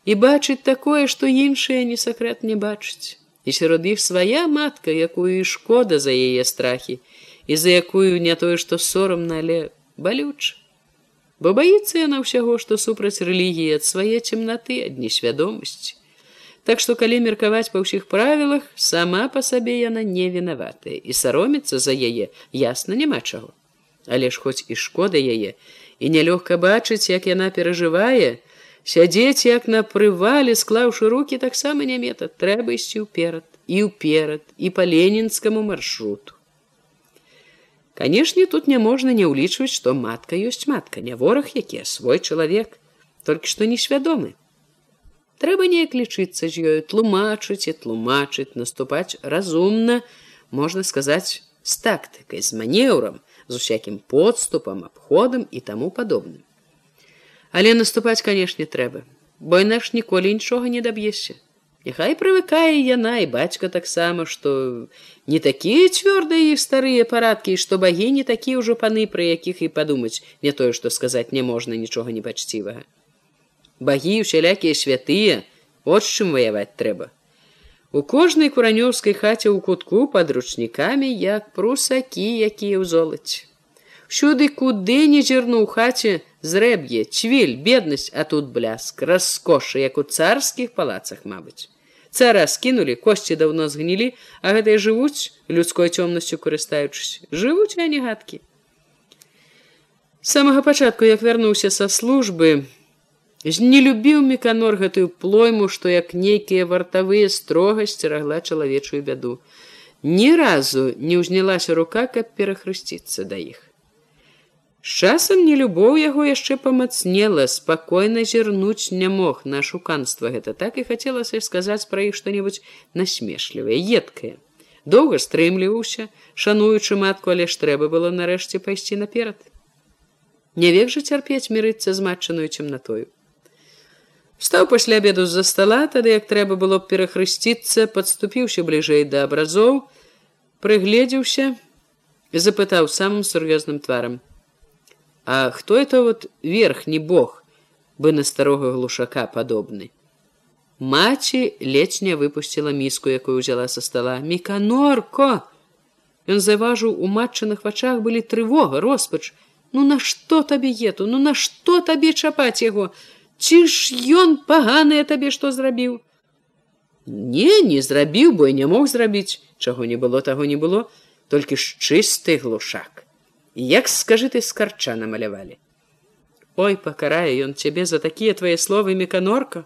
і бачыць такое што іншыя не сакрэт не бачыць і сярод іх свая матка якую і шкода за яе страхі і за якую не тое што сорамна але балюч бо баіцца яна ўсяго што супраць рэлігіі ад свае цемнаты ад несвядомасці так што калі меркаваць па ўсіх правілах сама па сабе яна не вінаватая і саромецца за яе ясна няма чаго але ж хоць і шкода яе і нялёгка бачыць, як яна перажывае, сядзець як на прывале, склаўшы руки таксама не метад, трэба ісці ўперад і ўперад і па ленінскаму маршруту. Канешне, тут няможна не ўлічваць, што матка ёсць матка, не вораг які свой чалавек, толькі што несвядомы. Трэба неяк лічыцца з ёю тлумачыць і тлумачыць, наступаць разумна, можна сказаць з тактыкай, з манеўрам, з усякім подступам, абходам і таму падобным. Але наступаць, канешне, трэба, бо інакш ніколі нічога не даб'ешся. Няхай прывыкае яна і бацька таксама, што не такія цвёрдыя іх старыя парадкі, што багі не такія ўжо паны, пра якіх і падумаць, не тое, што сказаць не можна нічога непачцівага. Багі усялякія святыя, от чым ваяваць трэба. У кожнай куранёўскай хаце ў кутку пад ручнікамі як прусакі, якія ў золаць. Всюды куды не зірну ў хаце зрэб'е, цвіль, беднасць, а тут бляск, раскоша, як у царскіх палацах, мабыць. Цара скінулі, косці даўно згнілі, а гэтыя жывуць людской цёмнасцю карыстаючыся, жывуць а не гадкі. З самага пачатку, як вярнуўся са службы, не любіў меканор гэтую плойму, што як нейкія вартавыя строгасць рагла чалавечую бяду. Ні разу не ўзнялася рука, каб перахрысціцца да іх. Часам нелюбоў яго яшчэ памацнела, спакойна зірнуць не мог на шуканства гэта так і хацелася сказаць пра іх што-небудзь насмешлівае, едкае. Доўга стрымліваўся, шануючы матку, але ж трэба было нарэшце пайсці наперад. Не век жа цярпець мірыцца з матчаную цемнатою. Стаў пасля обеду з-за стола, тады як трэба было б перахрысціцца, подступіўся бліжэй да абразоў, прыгледзеўся запытаў самым сур'ёзным тварам: « А хто это вот верхні бог, бы на старога глушака падобны. Маці ледзь не выпусціла міску, якую ўзяла са стола міканорко. Ён заважыў у матчаных вачах былі трывога, роспач. Ну нашто табе ету, ну нашто табе чапаць яго? Ці ж ён паганыя табе што зрабіў? Не, не зрабіў, бо не мог зрабіць, чаго не было, таго не было, толькі ж чысты глушак. Як скажы ты скарча намалявалі. Ой, пакарае ён цябе за такія твае словы меканорка.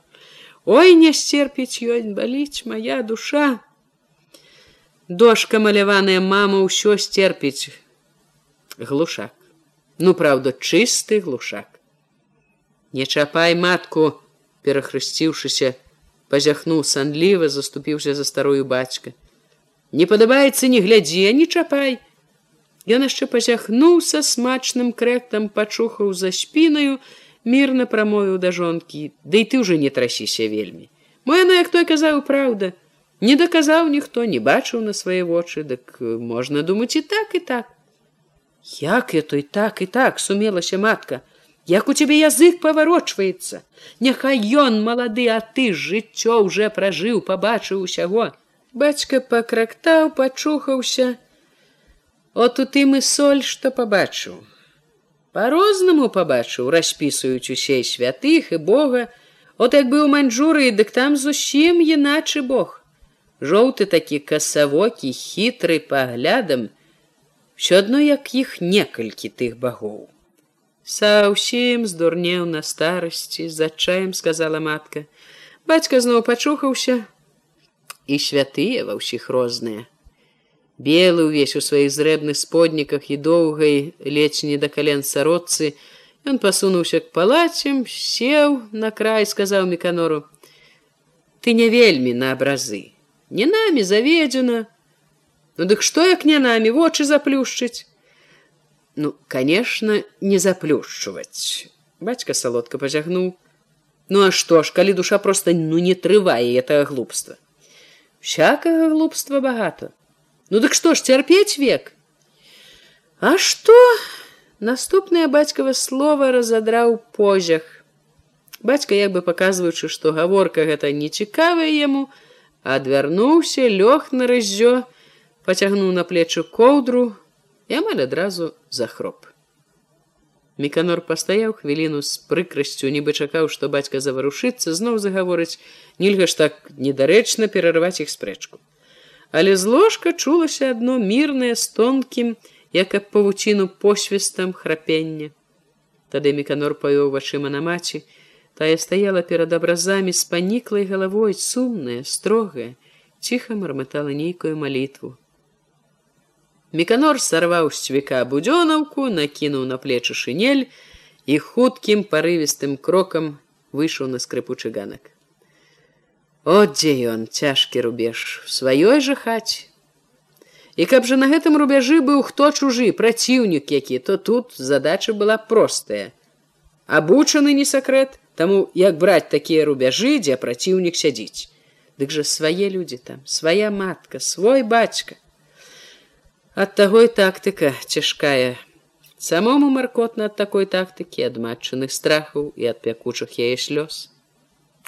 Ой, не сцерпіць ёй баліць моя душа. Дошка маляваная мама ўсё сцерпіць. Глушак. Ну, праўда, чысты глушак. Не чапай матку, перахрысціўшыся, пазяхнуў санліва, заступіўся за старую бацька. Не падабаецца, не глядзі, не чапай. Ён яшчэ пазяхнуў са смачным крэктам, пачухаў за спінаю, мірна прамовіў да жонкі, Дый ты ўжо не трасіся вельмі. Мо яна, як той казаў праўда, не даказаў ніхто, не бачыў на свае вочы, дык можна думаць і так і так. Як я той так і так сумелася матка, як у цябе язык паварочваецца? Няхай ён малады а ты жыццё уже пражыў пабачыў усяго бацька пакрактаў пачухаўся от у тым і соль што пабачыў. По-рознаму пабачыў распісваюць усе святых і бога. От як быў маньчжуры дык там зусім іначы бог. Жоўты такі касавокі хітры паглядам. Все адно як іх некалькі тых багоў. Са ўсім здурнеў на старасці з адчаем сказала матка. Бацька зноў пачухаўся. І святыя ва ўсіх розныя. Белы ўвесь у сваіх зрэбных сподніках і доўгай ледзь не да кален сародцы Ён пасунуўся к палацем, сеў на край, сказаў меканору: « Ты не вельмі на абразы. Не намі заведзена. Ну дык што як не намі вочы заплюшчыць? Ну, конечно, не заплюшчваць. Бацька салодка пазягнуў. Ну а што ж, калі душа проста ну не трывае гэтага глупства. Всякага глупства багата. Ну дык што ж цярпець век? А што? Наступнае бацькава слова разадраў позях. Бацька як бы паказваючы, што гаворка гэта нецікавая яму, адвярнуўся, лёг на раззё, пацягнуў на плечы коўдру і амаль адразу захроп. Меканор пастаяў хвіліну з прыкрасцю, нібы чакаў, што бацька заварушыцца, зноў загаворыць, нельга ж так недарэчна перарываць іх спрэчку. Але з ложка чулася адно мірнае з тонкім, як аб павуціну посвістам храпення. Тады меканор паёў вачыма на маці, тая стаяла перад абразамі з паніклай галавой сумная, строгая, ціха мармытала нейкую малітву. Меканор сарваў з цвіка будзёнаўку, накінуў на плечы шынель і хуткім парывістым крокам выйшаў на скрыпучы ганак. От дзе ён цяжкі рубеж сваёй жа хаце І каб жа на гэтым рубяжы быў хто чужы праціўнік які, то тут задача была простая. Абучаны не сакрэт, таму як браць такія рубяжы, дзе праціўнік сядзіць. Дык жа свае людзі там, свая матка, свой бацька. Ад таго і тактыка цяжкая. Самому маркотна ад такой тактыкі, ад матчаных страхаў і ад пякучых яе слёз.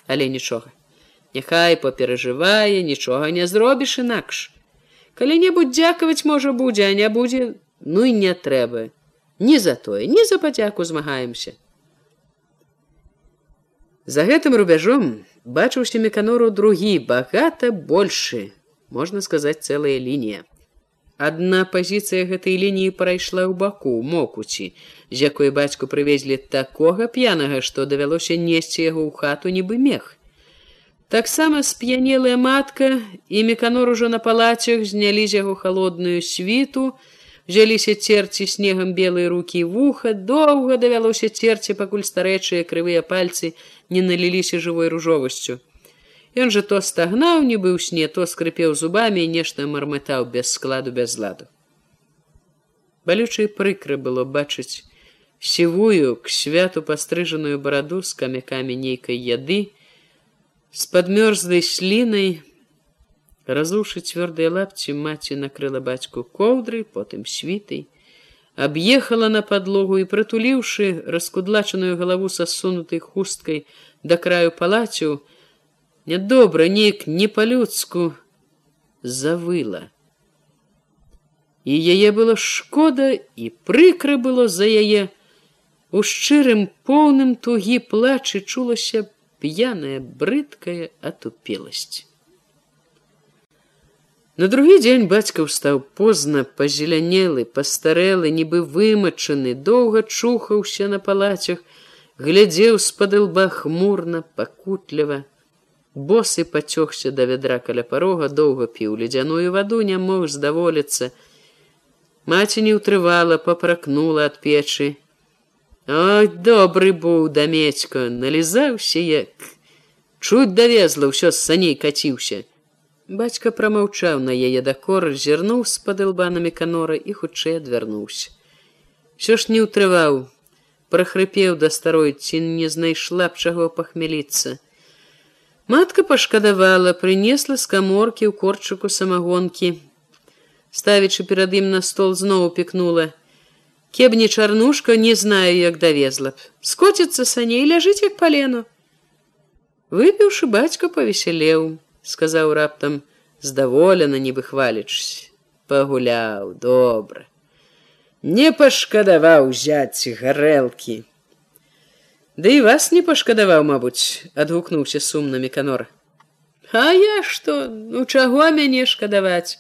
Але нічога. Няхай паперажывае, нічога не зробіш інакш. Калі-небудзь дзякаваць можа будзе а не будзе ну і не трэба. Не за тое не за падзяку змагаемся. За гэтым рубяжом бачыўся меканору другі багата большы можна сказаць цэлая лінія. Адна пазіцыя гэтай лініі прайшла ў баку мокуці з якой бацьку прывезлі такога п'янага што давялося несці яго ў хату нібы мех Таксама сп'янелая матка і меканор ужо на палацях знялі з яго холодную світу, взяліся церці снегам белыя рукі вуха, доўга давялося церці, пакуль старэчыя крывыя пальцы не наліліся жывой ружовасцю. Ён жа то стагнаў, не быў сне, то скрыпеў зубамі і нешта мармытаў без складу без ладу. Балючай прыкра было бачыць сівую к святу пастрыжаную бараду з камякамі нейкай яды, с подмерзлой слиной разушы цвёрдыя лапці маці накрыла бацьку коўдры потым світай аб'ехала на подлогу і прытуліўшы раскудлачаную галаву са сунутай хусткай да краю палацю нядобра неяк не па-людску завыла. І яе было шкода і прыкра было за яе. У шчырым поўным тугі плачы чулася п'яная брыдкая атупеласць. На другі дзень бацька ўстаў позна, пазелянелы, пастарэлы, нібы вымачаны, доўга чухаўся на палацях, глядзеў з-пад лба хмурна, пакутліва. Босы пацёгся да вядра каля парога, доўга піў ледзяную ваду, не мог здаволіцца. Маці не ўтрывала, папракнула ад печы, Ой, добры быў дамецька, налізаўся як. Чуць давезла, ўсё з саней каціўся. Бацька прамаўчаў на яе дакор, зірнуў з-пад лбанамі канора і хутчэй адвярнуўся. Усё ж не ўтрываў, прахрыпеў да старой ці не знайшла б чаго пахмяліцца. Матка пашкадавала, прынесла з каморкі ў корчыку самагонкі. Ставячы перад ім на стол зноў пікнула: Кебні чарнушка не знаю, як давезла б. Скоціцца саней ляжыць як палену. Выпіўшы бацька павесялеў, сказаў раптам, здаволена, нібы хвалічся, пагуляў добра. Не пашкадаваў узяць гарэлкі. Ды да і вас не пашкадаваў, мабуць, адгукнуўся сумнамі канора. А я што, ну чаго мяне шкадаваць?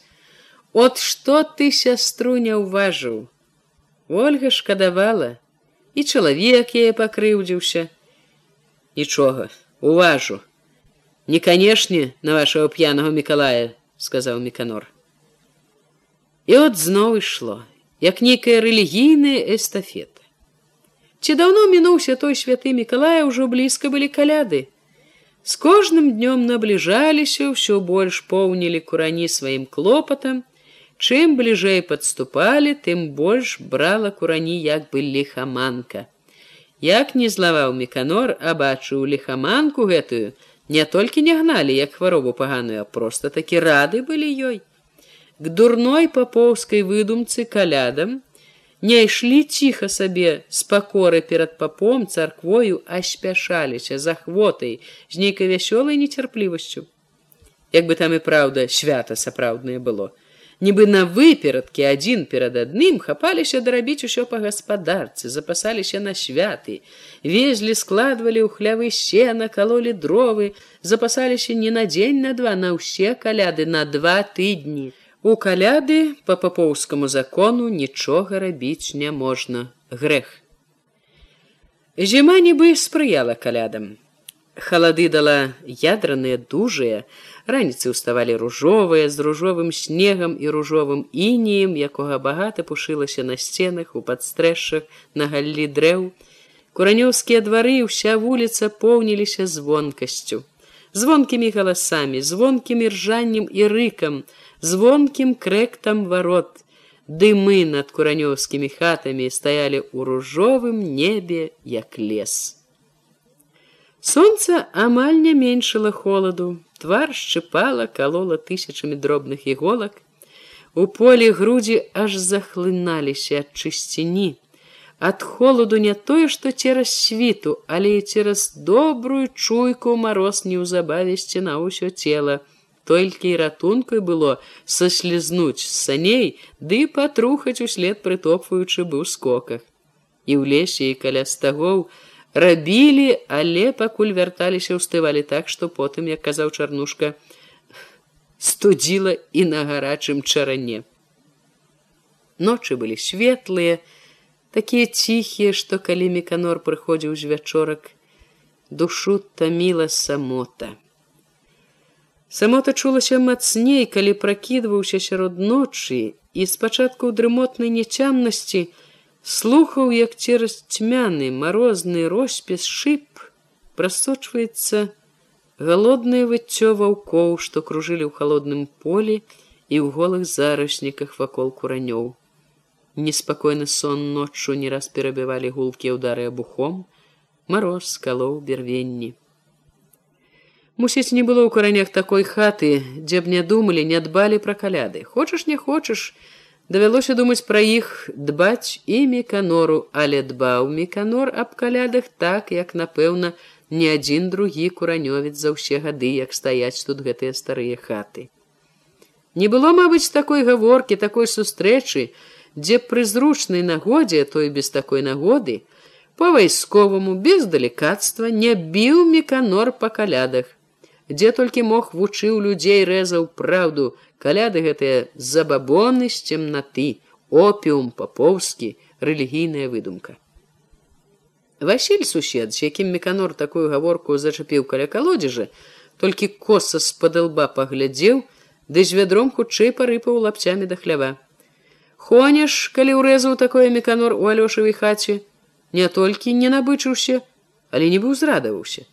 От што ты сястру не ўважыў? Ольга шкадавала, і чалавек яе пакрыўдзіўся. Нічога, уважу. Не канешне на вашего п'янага мікалая, сказаў меканор. І от зноў ішло, як нейкая рэлігійная эстафета. Ці даўно мінуўся той святы Миколая ўжо блізка былі каляды. З кожным днём набліжаліся, ўсё больш поўнілі курані сваім клопатам. Чым бліжэй падступалі, тым больш брала курані як бы лихаманка. Як не злаваў меканор, а бачыў лихаманку гэтую, не толькі не гналі як хваробу паганую, а просто такі рады былі ёй. К дурной папоўскай выдумцы калядам, не ішлі ціха сабе з пакоры перад папом царквою аспяшаліся за хвотай з нейкай вясёлай нецярплівасцю як бы там і праўда свята сапраўднае было нібы на выперадкі адзін перад адным хапаліся дарабіць усё па гаспадарцы запасаліся на святы везлі складвалі ў хлявы сена калолі дровы запасаліся не на дзень на два на ўсе каляды на два тыдні У каляды по папоўскаму закону нічога рабіць няможна грэх. Зіма нібы спрыяла калядам. Халады дала ядраныя дужыя, раніцы ўставалі ружовыя з ружовым снегам і ружовым ініем, якога багата пушылася на сценах у падстрэшшах на галлі дрэў. Куранёўскія двары ўся вуліца поўніліся звонкасцю. Звонкімі галасамі, звонкімі ржаннем і рыкам, звонкім крэктам варот, дымы над куранёўскімі хатамі стаялі ў ружовым небе як лес. Сонца амаль не меншыла холаду, твар шчыпала калола тысячамі дробных іголак. У полі грудзі аж захлыналіся ад чысціні. Ад холаду не тое, што цераз світу, але і цераз добрую чуйку мароз неўзабаве сцена ўсё цела, толькі і ратункай было саслізнуць з саней ды патрухаць услед прытопваючы быў скоках і ў лесе і каля стагоў рабілі але пакуль вярталіся ўстывалі так што потым як казаў чарнушка студзіла і на гарачым чаране ночы былі светлыя такія ціхія што калі меканор прыходзіў з вячорак душу таміла самота. Самота чулася мацней, калі пракідваўся сярод ночы і спачатку ў дрымотнай няцямнасці слухаў, як цераз цьмяны марозны роспіс шып прасочваецца галоднае выццё ваўкоў, што кружылі ў халодным полі і ў голых зарасніках вакол куранёў. Неспакойны сон ноччу не раз перабівалі гулкія ўдары абухом, мароз скалоў бервенні. Мусіць, не было ў каранях такой хаты, дзе б не думалі, не дбалі пра каляды. Хочаш, не хочаш, давялося думаць пра іх дбаць і меканору, але дбаў меканор аб калядах так, як, напэўна, ні адзін другі куранёвец за ўсе гады, як стаяць тут гэтыя старыя хаты. Не было, мабыць, такой гаворкі, такой сустрэчы, дзе пры зручнай нагодзе, той без такой нагоды, по вайсковаму без далікацтва не біў меканор па калядах дзе толькі мог вучыў людзей рэзаў праўду. Каляды гэтыя забабоны з цемнаты опіум папоўскі рэлігійная выдумка. Васіль сусед з якім меканор такую гаворку зачапіў каля калодзежа толькі коса з-пад лба паглядзеў ды з вядром хутчэй парыпаў лапцямі да хлява. Хонеш калі ўрэзаў такое меканор у алёшавай хаце не толькі не набычыўся але не быў зрадаваўся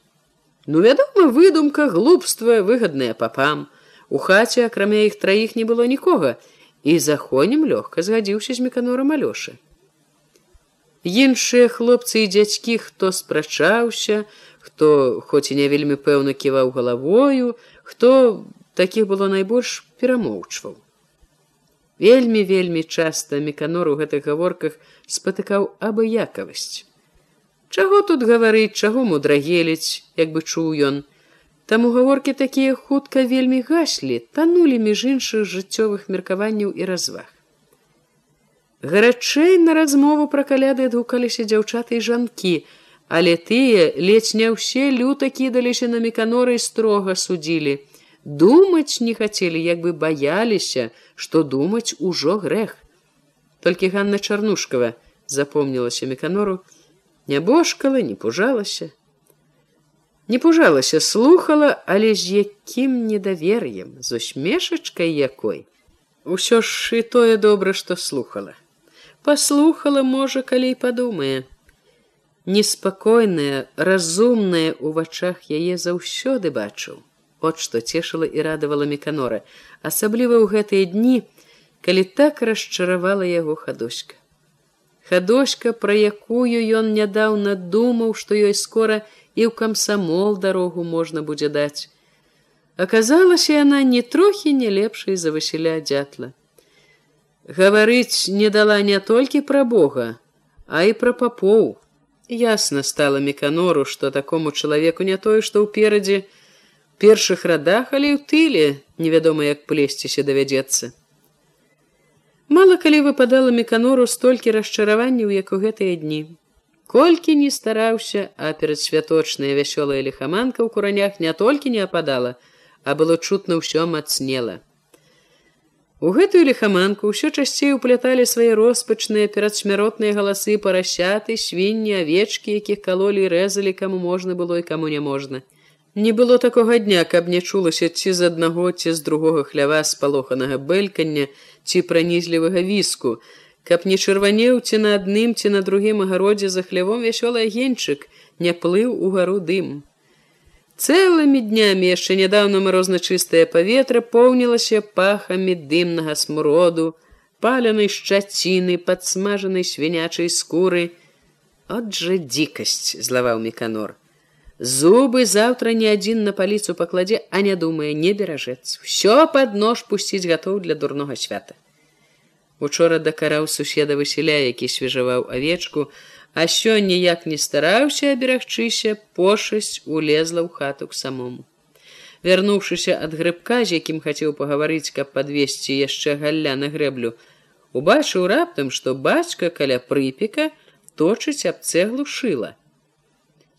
Ну, вядома, выдумка, глупства, выгадная папам. У хаце, акрамя іх траіх не было нікога, і захонем лёгка згадзіўся з меканорам алёшы. Іншыя хлопцы і дзядзькі, хто спрачаўся, хто хоць і не вельмі пэўна ківаў галавою, хто такіх было найбольш перамоўчваў. Вельмі вельмі часта меканор у гэтых гаворках спатыкаў абыякавасць. Чаго тут гаварыць, чаго мудрагеліць, як бы чуў ён. Таму гаворкі такія хутка вельмі гаслі, танулі між іншых жыццёвых меркаванняў і разваг. Гарачэй на размову пра каляды адгукаліся дзяўчаты і жанкі, але тыя ледзь не ўсе люта кідаліся на меканоры строга судзілі. Думаць не хацелі, як бы баяліся, што думаць ужо грэх. Толькі Ганна Чарнушкава запомнілася меканору, не бошкала не пужалася не пужалася слухала але з якім недавер'ем з усмешачкай якой усё ж і тое добра што слухала паслухала можа калей падумае неспакойная, разумная ў вачах яе заўсёды бачыў. От што цешыла і радавала меканора, асабліва ў гэтыя дні, калі так расчаравала яго хадоська. Хадоська, пра якую ён нядаўна думаў, што ёй скора і ў камсамол дарогу можна будзе даць. Аказалася яна не трохі не лепшай за Васіля дзятла. Гаварыць не дала не толькі пра Бога, а і пра папоў. Ясна стала меканору, што такому чалавеку не тое, што ўперадзе першых радах, але ў тыле невядома, як плесціся давядзецца. Мала калі выпадала меканору столькі расчараванняў, як у гэтыя дні. Колькі не стараўся, а перад святочная вясёлая лихаманка ў куранях не толькі не ападала, а было чутна ўсё мацнела. У гэтую лихаманку ўсё часцей упляталі свае роспачныя перадсмяротныя галасы парасяты, свінні, авечкі, якіх калолі рэзалі, каму можна было і каму няможна. Не было такога дня, каб не чулася ці з аднаго ці з другога хлява спалоханага бэлькання, ці пранізлівага віску, каб не чырванеў ці на адным ці на другім агародзе за хлявом вясёлы агеньчык не плыў у гару дым. Цэлымі днямі яшчэ нядаўна марозна-чыстае паветра поўнілася пахамі дымнага смуроду, палянай шчаціны, падсмажанай свінячай скуры. От жа дзікасць злаваў меканор. Зубы заўтра ні адзін на паліцу пакладзе, а не думае, не беражэцца. Усё пад нож пусціць гатоў для дурнога свята. Учора дакараў суседа Васіля, які свежаваў авечку, а сёння як не стараўся аберагчыся, пошасць улезла ў хату к самому. Вярнуўшыся ад грыбка, з якім хацеў пагаварыць, каб падвесці яшчэ галля на грэблю, убачыў раптам, што бацька каля прыпека точыць аб цэглу шыла.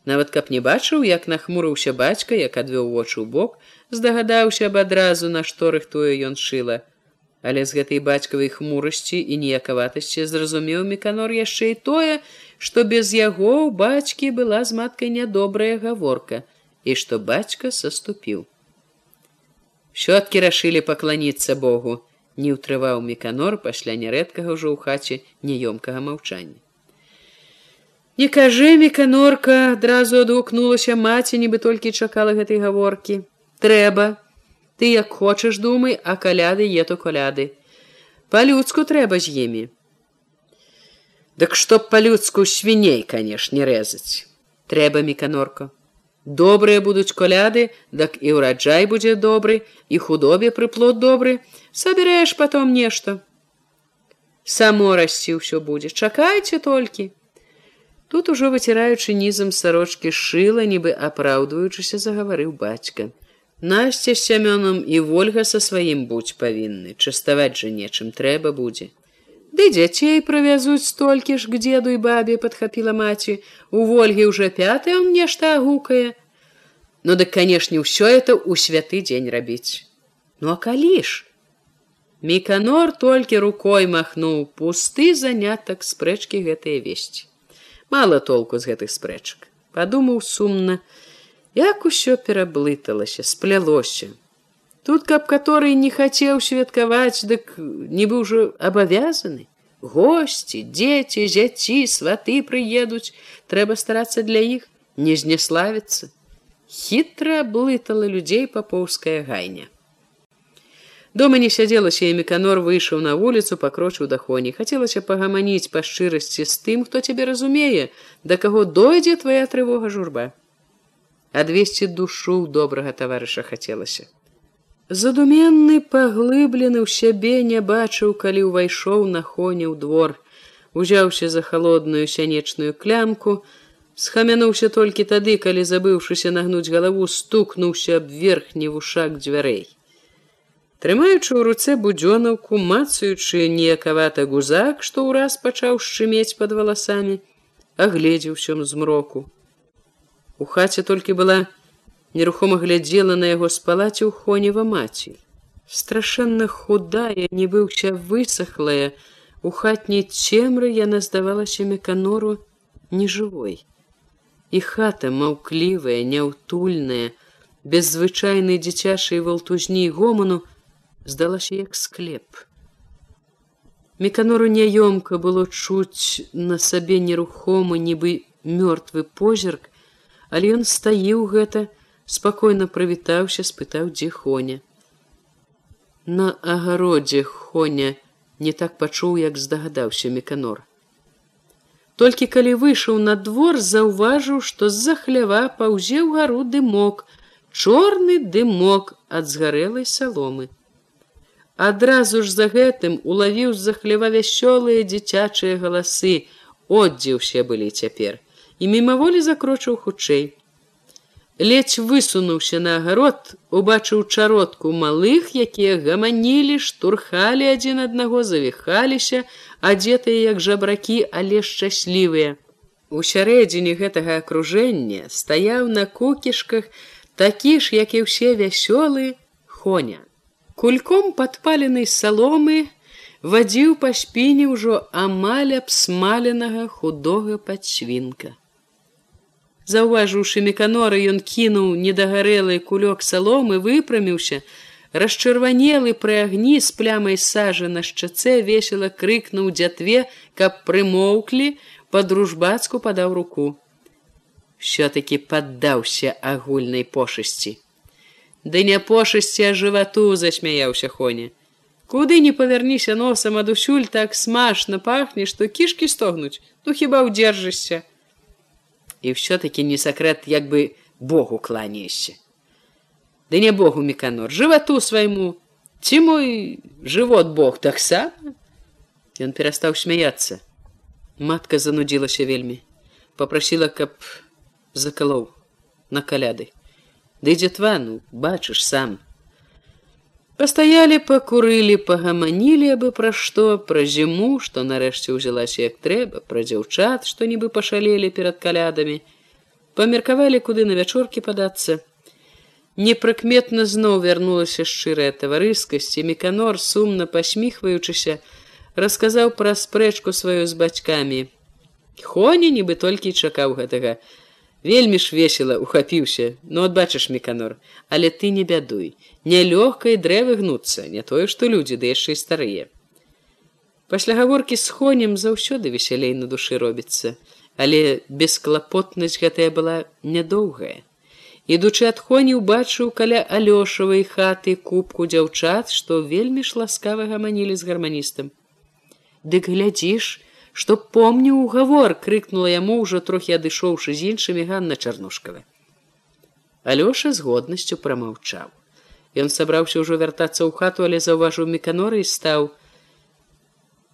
Нават каб не бачыў, як нахмурыўся бацька, як адвёў вочы ў бок, здагадаўся аб адразу, на што рыхтуе ён шыла. Але з гэтай бацькавай хмурасці і ніякаватасці зразумеў меканор яшчэ і тое, што без яго ў бацькі была з маткай нядобрая гаворка і што бацька саступіў. Щоткі рашылі пакланіцца Богу, не ўтрываў меканор пасля нярэдкага ўжо ў хаце няёмкага маўчання. Не кажы меканорка адразу адгукнулася маці нібы толькі чакала гэтай гаворкі. Трэба. Ты як хочаш думай а каляды ето каляды. По-людску трэба з імі. Дык што б па-людску свіней канешне рэзаць. Трэба меканорка добрыя будуць коляды дак і ўраджай будзе добры і худобе прыплод добры. Сабірэш потом нешта. Само расці ўсё будзе. Чакайце толькі Тут ужо выціраючы нізам сарочкі шыла, нібы апраўдваючыся загаварыў бацька. Насця з сямёнам і ольга са сваім будь павінны, частаваць жа нечым трэба будзе. Ды дзяцей правязуць столькі ж к дзеду і бабе падхапіла маці, у ольгі ўжо пятый он нешта агукае. Ну дык канешне, ўсё это ў святы дзень рабіць. Ну а калі ж? Міканор толькі рукой махнуў пусты занятак спрэчкі гэтыя весці мало толку з гэтых спрэчак. Подумаў сумна як усё пераблыталася сплялося. Тут каб который не хацеў святкаваць дык не быў ужо абавязаны. Гости дзеці зяці сваты прыедуць. Трэба старацца для іх не знеславіцца. Хітра блытала людзей папоўская гайня Дома не сядзелася і меканор выйшаў на вуліцу, пакрочыў дахоні. Хацелася пагаманіць па шчырасці з тым, хто цябе разумее, да каго дойдзе твая трывога журба. Адвесці душу добрага таварыша хацелася. Задуменны паглыблены ў сябе не бачыў, калі ўвайшоў на хоне ў двор, узяўся за халодную сянечную клямку, схамянуўся толькі тады, калі забыўшыся нагнуць галаву, стукнуўся аб верхні вушак дзвярэй. Трымаючы ў руцэ будзёнаўку, мацаючы неякавата гузак, што ўраз пачаў шчымець пад валасамі, агледзеў усём змроку. У хаце толькі была нерухома глядзела на яго спалаці ў хонева маці. Страшэнна худая, нібы ўся высохлая, у хатняй цемры яна здавалася меканору нежывой. І хата маўклівая, няўтульная, без звычайнай дзіцячай валтузні гоману, здалася як склеп. Меканору няёмка было чуць на сабе нерухома, нібы мёртвы позірк, але ён стаіў гэта, спакойна прывітаўся, спытаў, дзе хоня. На агародзе хоня не так пачуў, як здагадаўся меканор. Толькі калі выйшаў на двор, заўважыў, што з-за хлява паўзе ў гару дымок, чорны дымок ад згарэлай саломы. Адразу ж за гэтым улавіў з-за хлева вясёлыя дзіцячыя галасы, Оддзе ўсе былі цяпер, і мімаволі закрочыў хутчэй. Ледзь высунуўся на агарод, убачыў чародку малых, якія гаманілі, штурхалі адзін аднаго, завіхаліся, адзетыя як жабракі, але шчаслівыя. У сярэдзіне гэтага акружэння стаяў на кукішках такі ж, як і ўсе вясёлы хоня. Кульком падпаленай саломы вадзіў па спіне ўжо амаль абсмаленага худога падсвінка. Заўважыўшы меканоры, ён кінуў недагарэлы кулёк саломы, выпраміўся, расчырванелы пры агні з плямай сажы на шчацэ весела крыкнуў дзятве, каб прымоўклі, па-дружбацку падаў руку. Усё-таки паддаўся агульнай пошасці. Ды не пошасці а жывату засмяяўся хоня. Куды не павярніся носам адусюль так смачна пахне, што кішкі стогнуць, ну хіба ўдзержышся. І ўсё-таки не сакрэт як бы Богу кланяешся. Ды не Богу меканор, жывату свайму, ці мой жывот Бог таксама. Ён перастаў смяяцца. Матка занудзілася вельмі, попрасіла, каб закалоў на каляды. Ды дзетвану бачыш сам. Пастаялі, пакурылі, пагаманілі абы пра што, пра зіму, што нарэшце ўзялася як трэба, пра дзяўчат, што нібы пашалелі перад калядамі, памеркавалі, куды на вячоркі падацца. Непрыкметна зноў вярнулася шчырая таварыскасць меканор, сумна пасміхваючыся, расказаў пра спрэчку сваю з бацькамі. Хоні нібы толькі чакаў гэтага, вельмі ж весела ухапіўся но ну, от бачыш меканор але ты не бядуй. Нялёгкай дрэвы гнуцца не тое што людзі ды яшчэ і старыя. Пасля гаворкі з хонем заўсёды весялей на душы робіцца але бесклапотнасць гэтая была нядоўгая. Ідучы ад хоні убачыў каля алёшавай хаты кубку дзяўчат што вельмі ж ласкава гаманілі з гарманістам. Дык глядзіш што помню угавор крыкнула яму ўжо трохі адышоўшы з іншымі ганна чарнушкавы алёша з годнасцю прамаўчаў. Ён сабраўся ўжо вяртацца ў хату але заўважыў меканоры і стаў.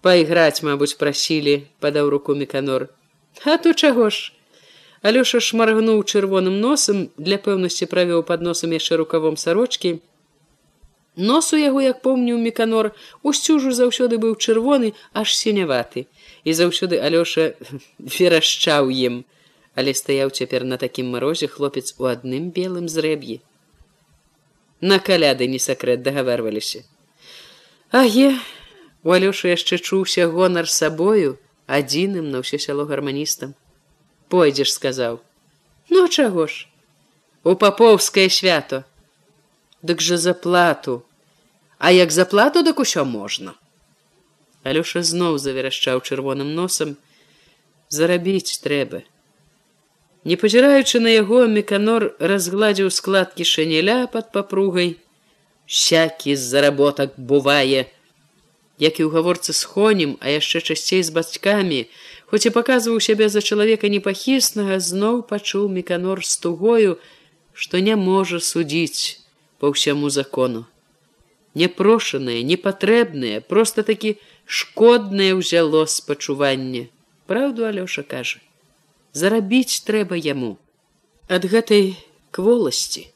Пайграць мабуць прасілі падаў руку меканор а то чаго ж? Алёша шмаргнуў чырвоным носам для пэўнасці правёў пад носам яшчэ рукавом сарочкі нос у яго як помню меканор усцюжу заўсёды быў чырвоны аж сіняваты і заўсёды алёша [LAUGHS] верашчаў ім, але стаяў цяпер на такім марозе хлопец у адным белым зрэб'і. На каляды не сакрэт дагаварваліся. Аге, у алёшу яшчэ чуўся гонар сабою адзіным на ўсё сяло гарманістам. Пойдзеш сказаў: « Ну чаго ж? У папоўскае свято. Дык жа заплату, А як заплату, дык усё можна. Алёша зноў заверашчаў чырвоным носам зарабіць трэба. Не пазіраючы на яго меканор разгладзіў складкі шанеля под папругай сякі з заработак бувае як і ў гаворцы з хонем а яшчэ часцей з бацькамі хоць і паказваў сябе за чалавека непахіснага зноў пачуў меканор з тугою што не можа судзіць по ўсяму закону непрошаныя непатрэбныя просто такі шкоднае ўзяло спачуванне праўду алёша кажа зарабіць трэба яму ад гэтай кволасці.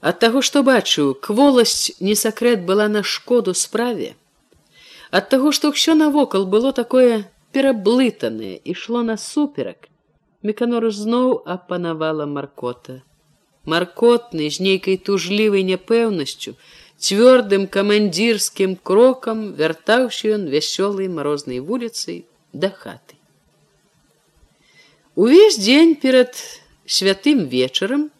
Ад таго што бачыў кволасць не сакрэт была на шкоду справе. Ад таго што ўсё навокал было такое пераблытанае ішло насуперак. Меканор зноў апанавала маркота. Маркотны з нейкай тужлівай няпэўнасцю цвёрдым камандзірскім крокам вяртаўся ён вясёлай марознай вуліцай да хаты. Увесь дзень перад святым вечарам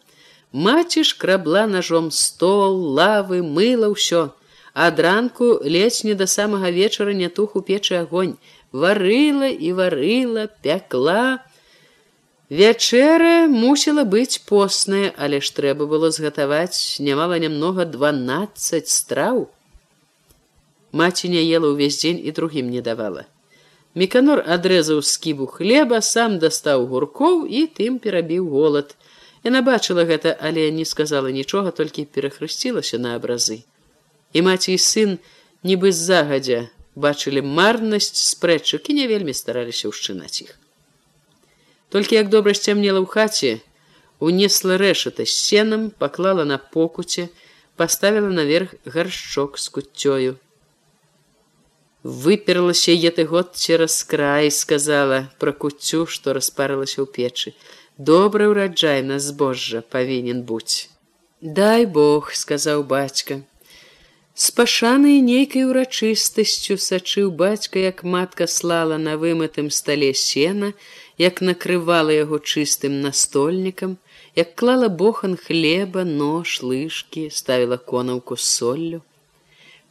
маці шкрабла ножом стол, лавы, мыла ўсё, ад ранку ледзь не да самага вечара не тух у печы агонь, варыла і варыла, пякла, Вячэра мусіла быць посная, але ж трэба было згатаваць нямала нямнога 12 страў. Маці не ела ўвесь дзень і другім не давала. Меканор адрэзаў скібу хлеба, сам дастаў гуркоў і тым перабіў голад. Яна бачыла гэта, але не сказала нічога, толькі перахрысцілася на абразы. І маці і сын нібы загадзя бачылі марнасць спрэчак і не вельмі стараліся ўшчынаць іх. Толькі як добра сцямнела ў хаце, унесла рэшата з сенам, паклала на покуце, паставіла наверх гаршчок з куццёю. Выперлася еты год цераз край, сказала пра куццю, што распарылася ў печы. Добры ўраджай на збожжа павінен быць. Дай Бог, сказаў бацька. З пашанай нейкай урачыстасцю сачыў бацька, як матка слала на вымытым стале сена, як накрывала яго чыстым настольнікам, як клала бохан хлеба, нож, лыжкі, ставіла конаўку з соллю.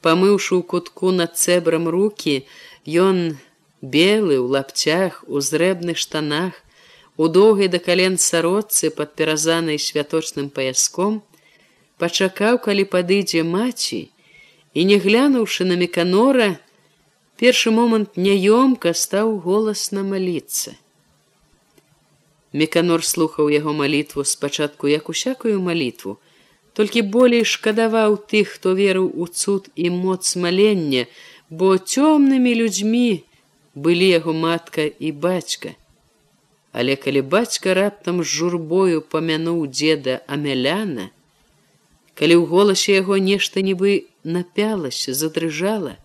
Памыўшы ў кутку над цэбрам руки, ён белы ў лапцях, у зрэбных штанах, у доўгай да кален сародцы пад перазанай святочным паяском, пачакаў, калі падыдзе маці, і не глянуўшы на меканора, першы момант няёмка стаў голасна маліцца. Меканор слухаў яго малітву спачатку як усякую малітву, толькі болей шкадаваў тых, хто верыў у цуд і моц малення, бо цёмнымі людзьмі былі яго матка і бацька. Але калі бацька раптам з журбою памянуў дзеда Амеляна, калі ў голасе яго нешта нібы напялася, задрыжала,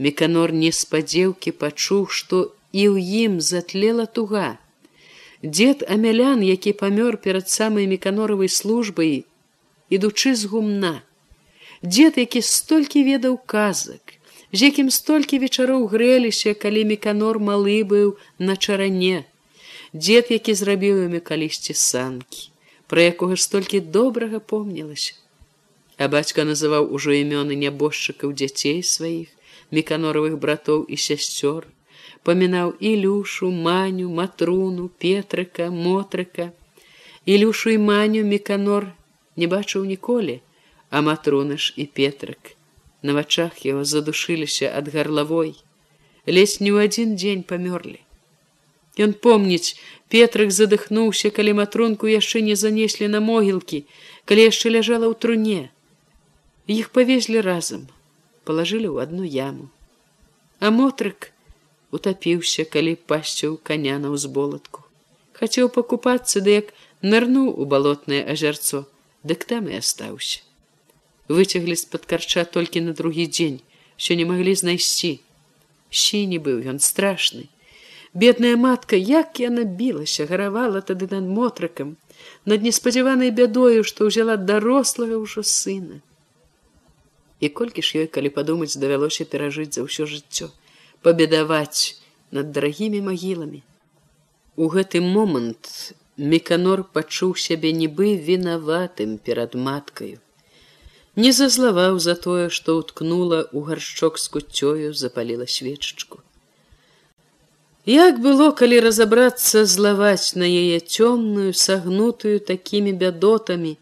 Меканор неспадзеўкі пачуў, што і ў ім затлела туга. Дед Амялян, які памёр перад самай меканоравай службай, ідучы з гумна. Дед, які столькі ведаў казак, з якім столькі вечароў грэліся, калі меканор малы быў на чаране. Дед, які зрабіў імі калісьці санкі, пра якога столькі добрага помнілася. А бацька называў ужо імёны нябожчыкаў дзяцей сваіх, меканоравых братоў і сясцёр, памінаў ілюшу маню матруну петрыка мотрыка ілюшу і маню меканор не бачыў ніколі а матруныш і петрык. На вачах яго задушыліся ад гарлавой лезь не ў адзін дзень памёрлі. Ён помніць петрык задыхнуўся калі матрунку яшчэ не занеслі на могілкі калі яшчэ ляжала ў труне. Іх павезлі разам палажылі ў одну яму. А мотрык утапіўся, калі пасціў каня на ўзболатку. Хацеў пакупацца, ды як нырнуў у балотнае азярцо, дык там і астаўся. Выцяглі з-пад карча толькі на другі дзень, що не маглі знайсці. Сіні быў ён страшны. Бедная матка, як яна білася, гаравала тады над мотрыкам, над неспадзяванай бядою, што ўзяла дарослага ўжо сына. І колькі ж ёй, калі падумаць, давялося перажыць за ўсё жыццё пабедаваць над дарагімі магіламі. У гэты момант Меканор пачуў сябе нібы вінаватым перад маткаю. Не зазлаваў за тое, што ўткнула ў гаршчок з куццёю запаліла свечачку. Як было, калі разабрацца злаваць на яе цёмную, сагнутую такімі бядотамі,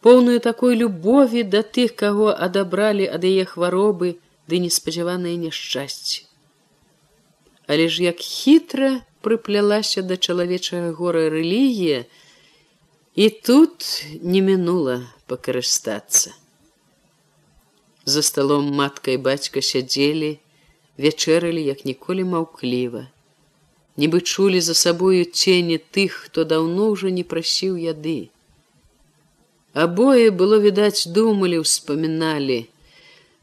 поўную такой любові да тых, каго адабралі ад яе хваробы ды неспадзяваныя няшчасці але ж як хітра прыплялася да чалавечага гора рэлігія і тут не мінула пакарыстацца. За сталом матка і бацька сядзелі вячэралі як ніколі маўкліва. Нібы чулі за сабою цені тых хто даўно ўжо не прасіў яды. Абое было відаць думалі ўспаміналі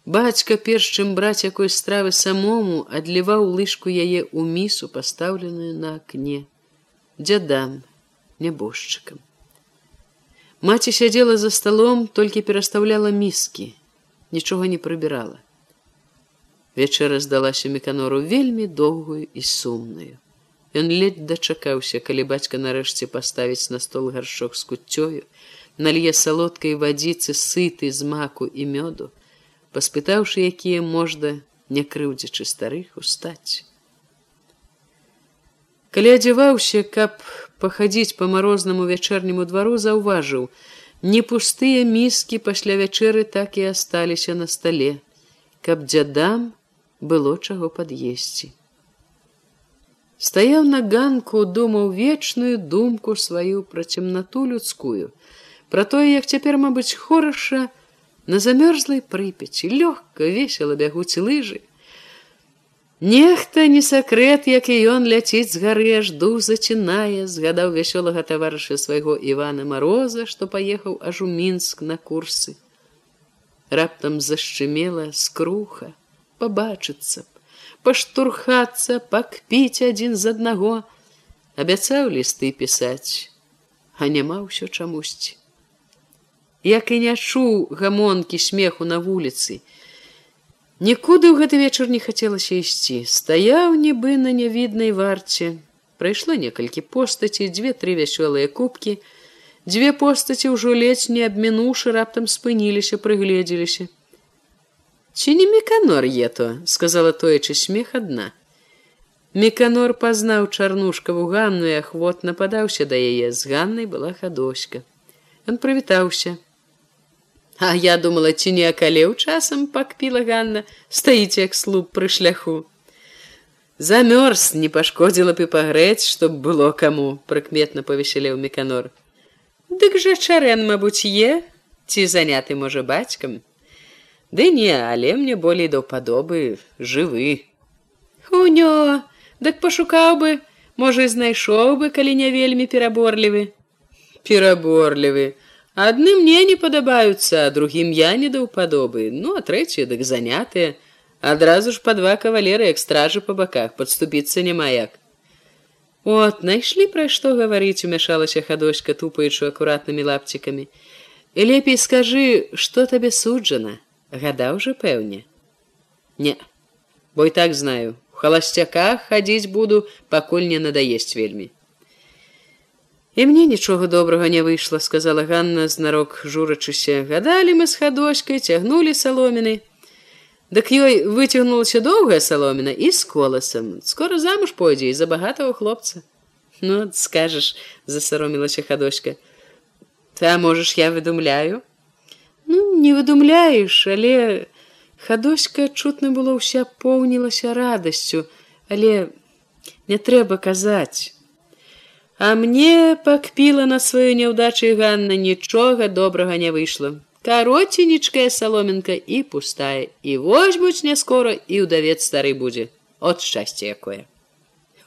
Бацька перш чым браць якой стравы самому адліваў лыжку яе ў місу пастаўленую на акне дзядам нябожчыкам. Маці сядзела за сталом толькі перастаўляла міскі нічога не прыбірала. Вечара здалася меканору вельмі доўгую і сумную. Ён ледь дачакаўся калі бацька нарэшце паставіць на стол гаршок з куццёю налье салодкай вадзіцы сыты з маку і мёду паспытаўшы, якія можна, не крыўдзячы старых устаць. Калі адзяваўся, каб пахадзіць па марознаму вячэрняму двару заўважыў не пустыя міскі пасля вячэры так і асталіся на стале каб дзядам было чаго пад'есці стаяў на ганку думаў вечную думку сваю пра цемнату людскую пра тое як цяпер мабыць хораша на замёрзлай прыпяці лёгка весела бягуць лыжы Нехта не сакрэт, як і ён ляціць з гары жду зачынае, згадаў вясёлага таварыша свайго Івана Мароза, што паехаў аж у мінск на курсы. Раптам зашчымела скруха, пабачыцца, паштурхацца, пакпіць адзін з аднаго, абяцаў лісты пісаць, а няма ўсё чамусьці. Як і не чуў гамонкі смеху на вуліцы, Нікуды ў гэты вечар не хацелася ісці. Стаяў нібы на нявіднай варце. Прайшло некалькі постаці, дзве-тры вясёлыя кубкі. Дзве постаці ўжо ледзь не абмінуўшы раптам спыніліся, прыгледзеліся. Ці не меканор е то, сказала тоечы смех адна. Меканор пазнаў чарнушкаву ганну і ахвотна падаўся да яе з ганнай была хадоська. Ён прывітаўся. А я думала, ці не акалеў часам пакпіла Ганна, стаіць як слуп пры шляху. Замёрз не пашкодзіла б і пагрэць, чтоб было каму, прыкметна павесялеў меканор. Дык жа чарэн, мабуць, е, ці заняты можа бацькам. Ды не, але мне болей даўпадобы жывы. Унё, дык пашукаў бы, можа, знайшоў бы, калі не вельмі пераборлівы. Пераборлівы. Адны мне не падабаюцца, а другім я не даўпадобы, ну а трэція дык занятыя, адразу ж па два кавалеры як стражы па баках падступіцца няма як. От найшлі пра што гаварыць умяшалася хадочка тупаючы акуратнымі лапцікамі. І лепей скажы, што табе суджана, гадаў жа пэўне. Не, бо і так знаю, у халасцяках хадзіць буду, пакуль не надаесць вельмі. І мне нічога добрага не выйшла, сказала Ганна знарок журачыся. гадалі мы з хадочкай цягнулі саломіны. Дык ёй выцягнулася доўгая саломіна і з коласам. скоро замуж пойдзе і за багатого хлопца. Ну скажаш, засаромілася хадочка. Та можаш я выдумляю. Ну не выдумляеш, але хадоська чутна было ўся поўнілася радасцю, але не трэба казаць. А мне пакпіла на сваю няўдачы Ганна нічога добрага не выйшла. Кароценечкая саломінка і пустая і возьмуць не скора і ўдавец стары будзе. От шчасце якое.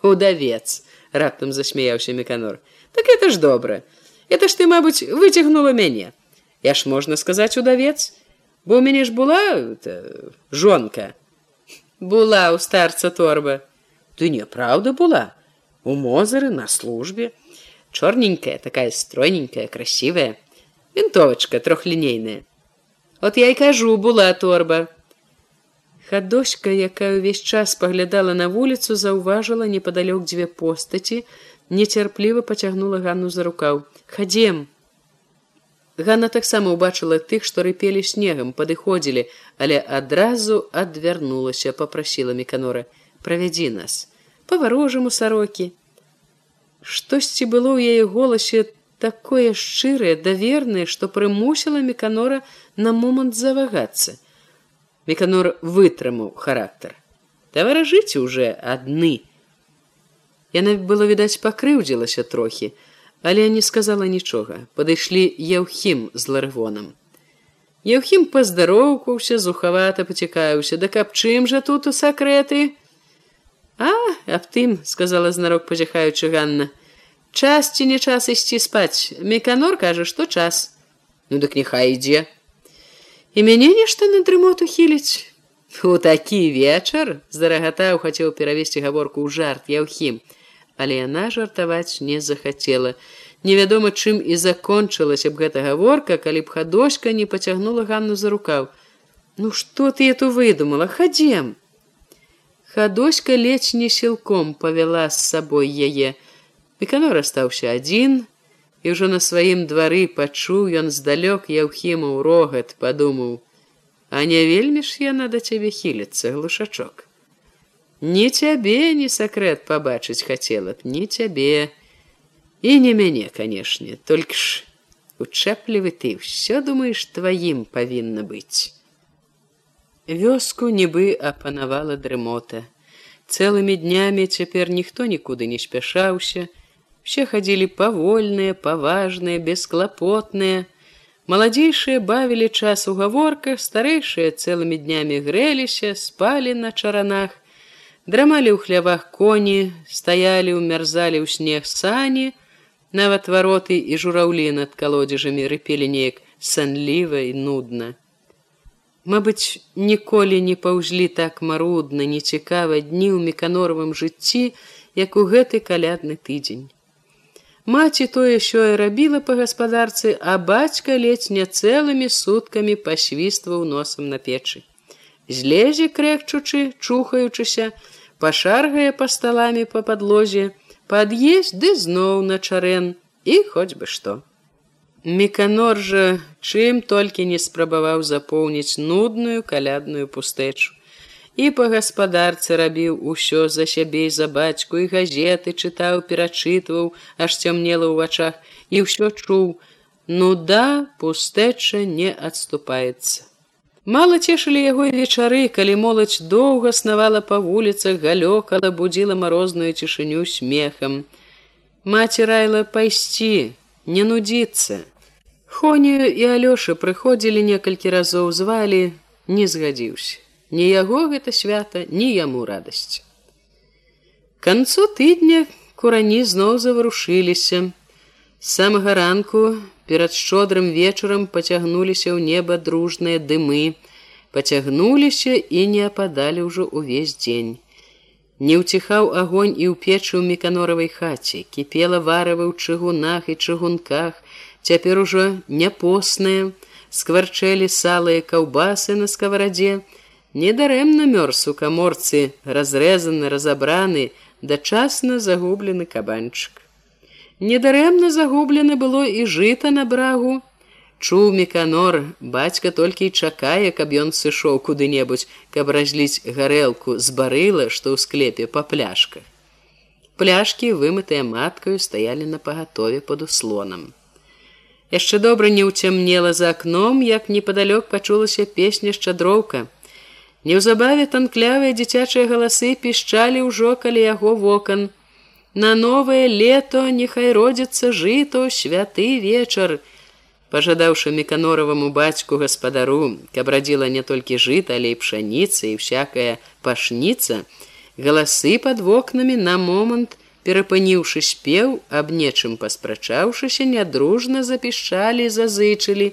Удавец раптам засмяяўся меканор. Так это ж добра. Это ж ты, мабыць, выцягнула мяне. Я ж можна сказаць удавец, бо у мяне ж была это, жонка. Була у старца торба. Ты не праўда была у мозары на службе. Чорненькая такая стройненькая красивая. Винтовочка трохлінейная от я і кажу була торба. Хадочка якая ўвесь час паглядала на вуліцу заўважыла непадалёк дзве постаці нецярпліва пацягнула ганну за рукаў. Хадзем! Ганна таксама ўбачыла тых, што рыпелі снегам, падыходзілі, але адразу адвярнулася, попрасіла меканора: правядзі нас па-варожаму сарокі. Штосьці было ў яе голасе такое шчырае, давернае, што прымусіла меканора на момант завагацца. Меканор вытрымаў характар. Тавара жыць уже адны. Яна было відаць пакрыўдзілася трохі, але не сказала нічога. Падышлі яўхім з ларывонам. Яўхім паздароўкаўся, зухавата пацікаюся, да каб чым жа тут у сакрэты, А аб тым сказала знарок пазяхаючы Ганна. Час ці не час ісці спаць? Меканор кажа што час. Ну дык няхай ідзе. І мяне нешта на дрымоту хіліць. У такі вечар зарагатаў хацеў перавесці гаворку ў жарт яўхім але яна жартаваць не захацела. Невядома чым і закончылася б гэта гаворка калі б хадочка не пацягнула ганну за рукаў. Ну што ты эту выдумала? Хадзем Хадоська ледзь не сілком павяла з сабой яе. Меканор астаўся адзін, і ўжо на сваім двары пачуў ён здалёк яўхімаў рогат, падумаў: « А не вельмі ж яна да цябе хіліцца глушачок. Не цябе не сакрэт пабачыць хацела б, не цябе. і не мяне канешне толькі ж учэплівы ты ўсё думаеш тваім павінна быць вёску нібы апанавала дрымота. Цэлымі днямі цяпер ніхто нікуды не спяшаўся. Все хадзілі павольныя паважныя бесклапотныя. Маладзейшыя бавілі час у гаворках старэйшыя цэлымі днямі грэліся спалі на чаранах драмалі ў хлявах коні стаялі ўмярзалі ў снег сані нават вароты і жураўлі над калодзежамі рыпелі неяк санліва і нудна Мабыць, ніколі не паўзлі так марудна, нецікава дні ў меканоровым жыцці, як у гэты калядны тыдзень. Маці тое сёе рабіла па гаспадарцы, а бацька ледзь не цэлымі суткамі пасвістваў носам на печы. Злезе крэкчучы, чухаючыся, пашаргае па сталамі па падлозе, пад'езд ды зноў на чарэн і хоць бы што. Меканор жа чым толькі не спрабаваў запоўніць нудную калядную пустэчу. І па гаспадарцы рабіў усё за сябе за бацьку і газеты чытаў, перачытваў, аж цямнела ў вачах і ўсё чуў: Ну да, пустэча не адступаецца. Мала цешылі яго вечары, калі моладзь доўга снавала па вуліцах галёкала будзіла марозную цішыню смехам. Маці райла пайсці, не нудзіцца. Хонію і Алёша прыходзілі некалькі разоў звалі, не згадзіўся. Ні яго гэта свята, ні яму радасць. канцу тыдня курані зноў заварушыліся. З самага ранку перад шчодрым вечарам пацягнуліся ў неба дружныя дымы, пацягнуліся і не ападалі ўжо ўвесь дзень. Не ўціхаў агонь і ў печы ў меканоравай хаце, кіпела варывы ў чыгунах і чыгунках, цяпер ужо няпосныя, скварчэлі салыя каўбасы на скаварадзе, недарэмна мёрз у каморцы, разрэзаны, разабраны, дачасна загублены кабанчык. Недарэмна загублена было і жыта на брагу. Чуў меканор, бацька толькі і чакае, каб ён сышоў куды-небудзь, каб разліць гарэлку з барыла, што ў склепе па пляшках. Пляшкі, вымытыя маткаю, стаялі на пагатове под услонам яшчэ добра не ўцямнела за акном як непадалёк пачулася песня шчадроўка. Неўзабаве танклявыя дзіцячыя галасы пішчалі ўжо калі яго вокон на новае лето нехай родзіцца жыто святы вечар пожадаўшы меканороваму бацьку гаспадару каб радзіла не толькі жыта але і пшаніца і всякая пашніца галасы под вокнамі на момант перапыніўшы спеў аб нечым паспрачаўшыся нядружна запішчалі зазычылі.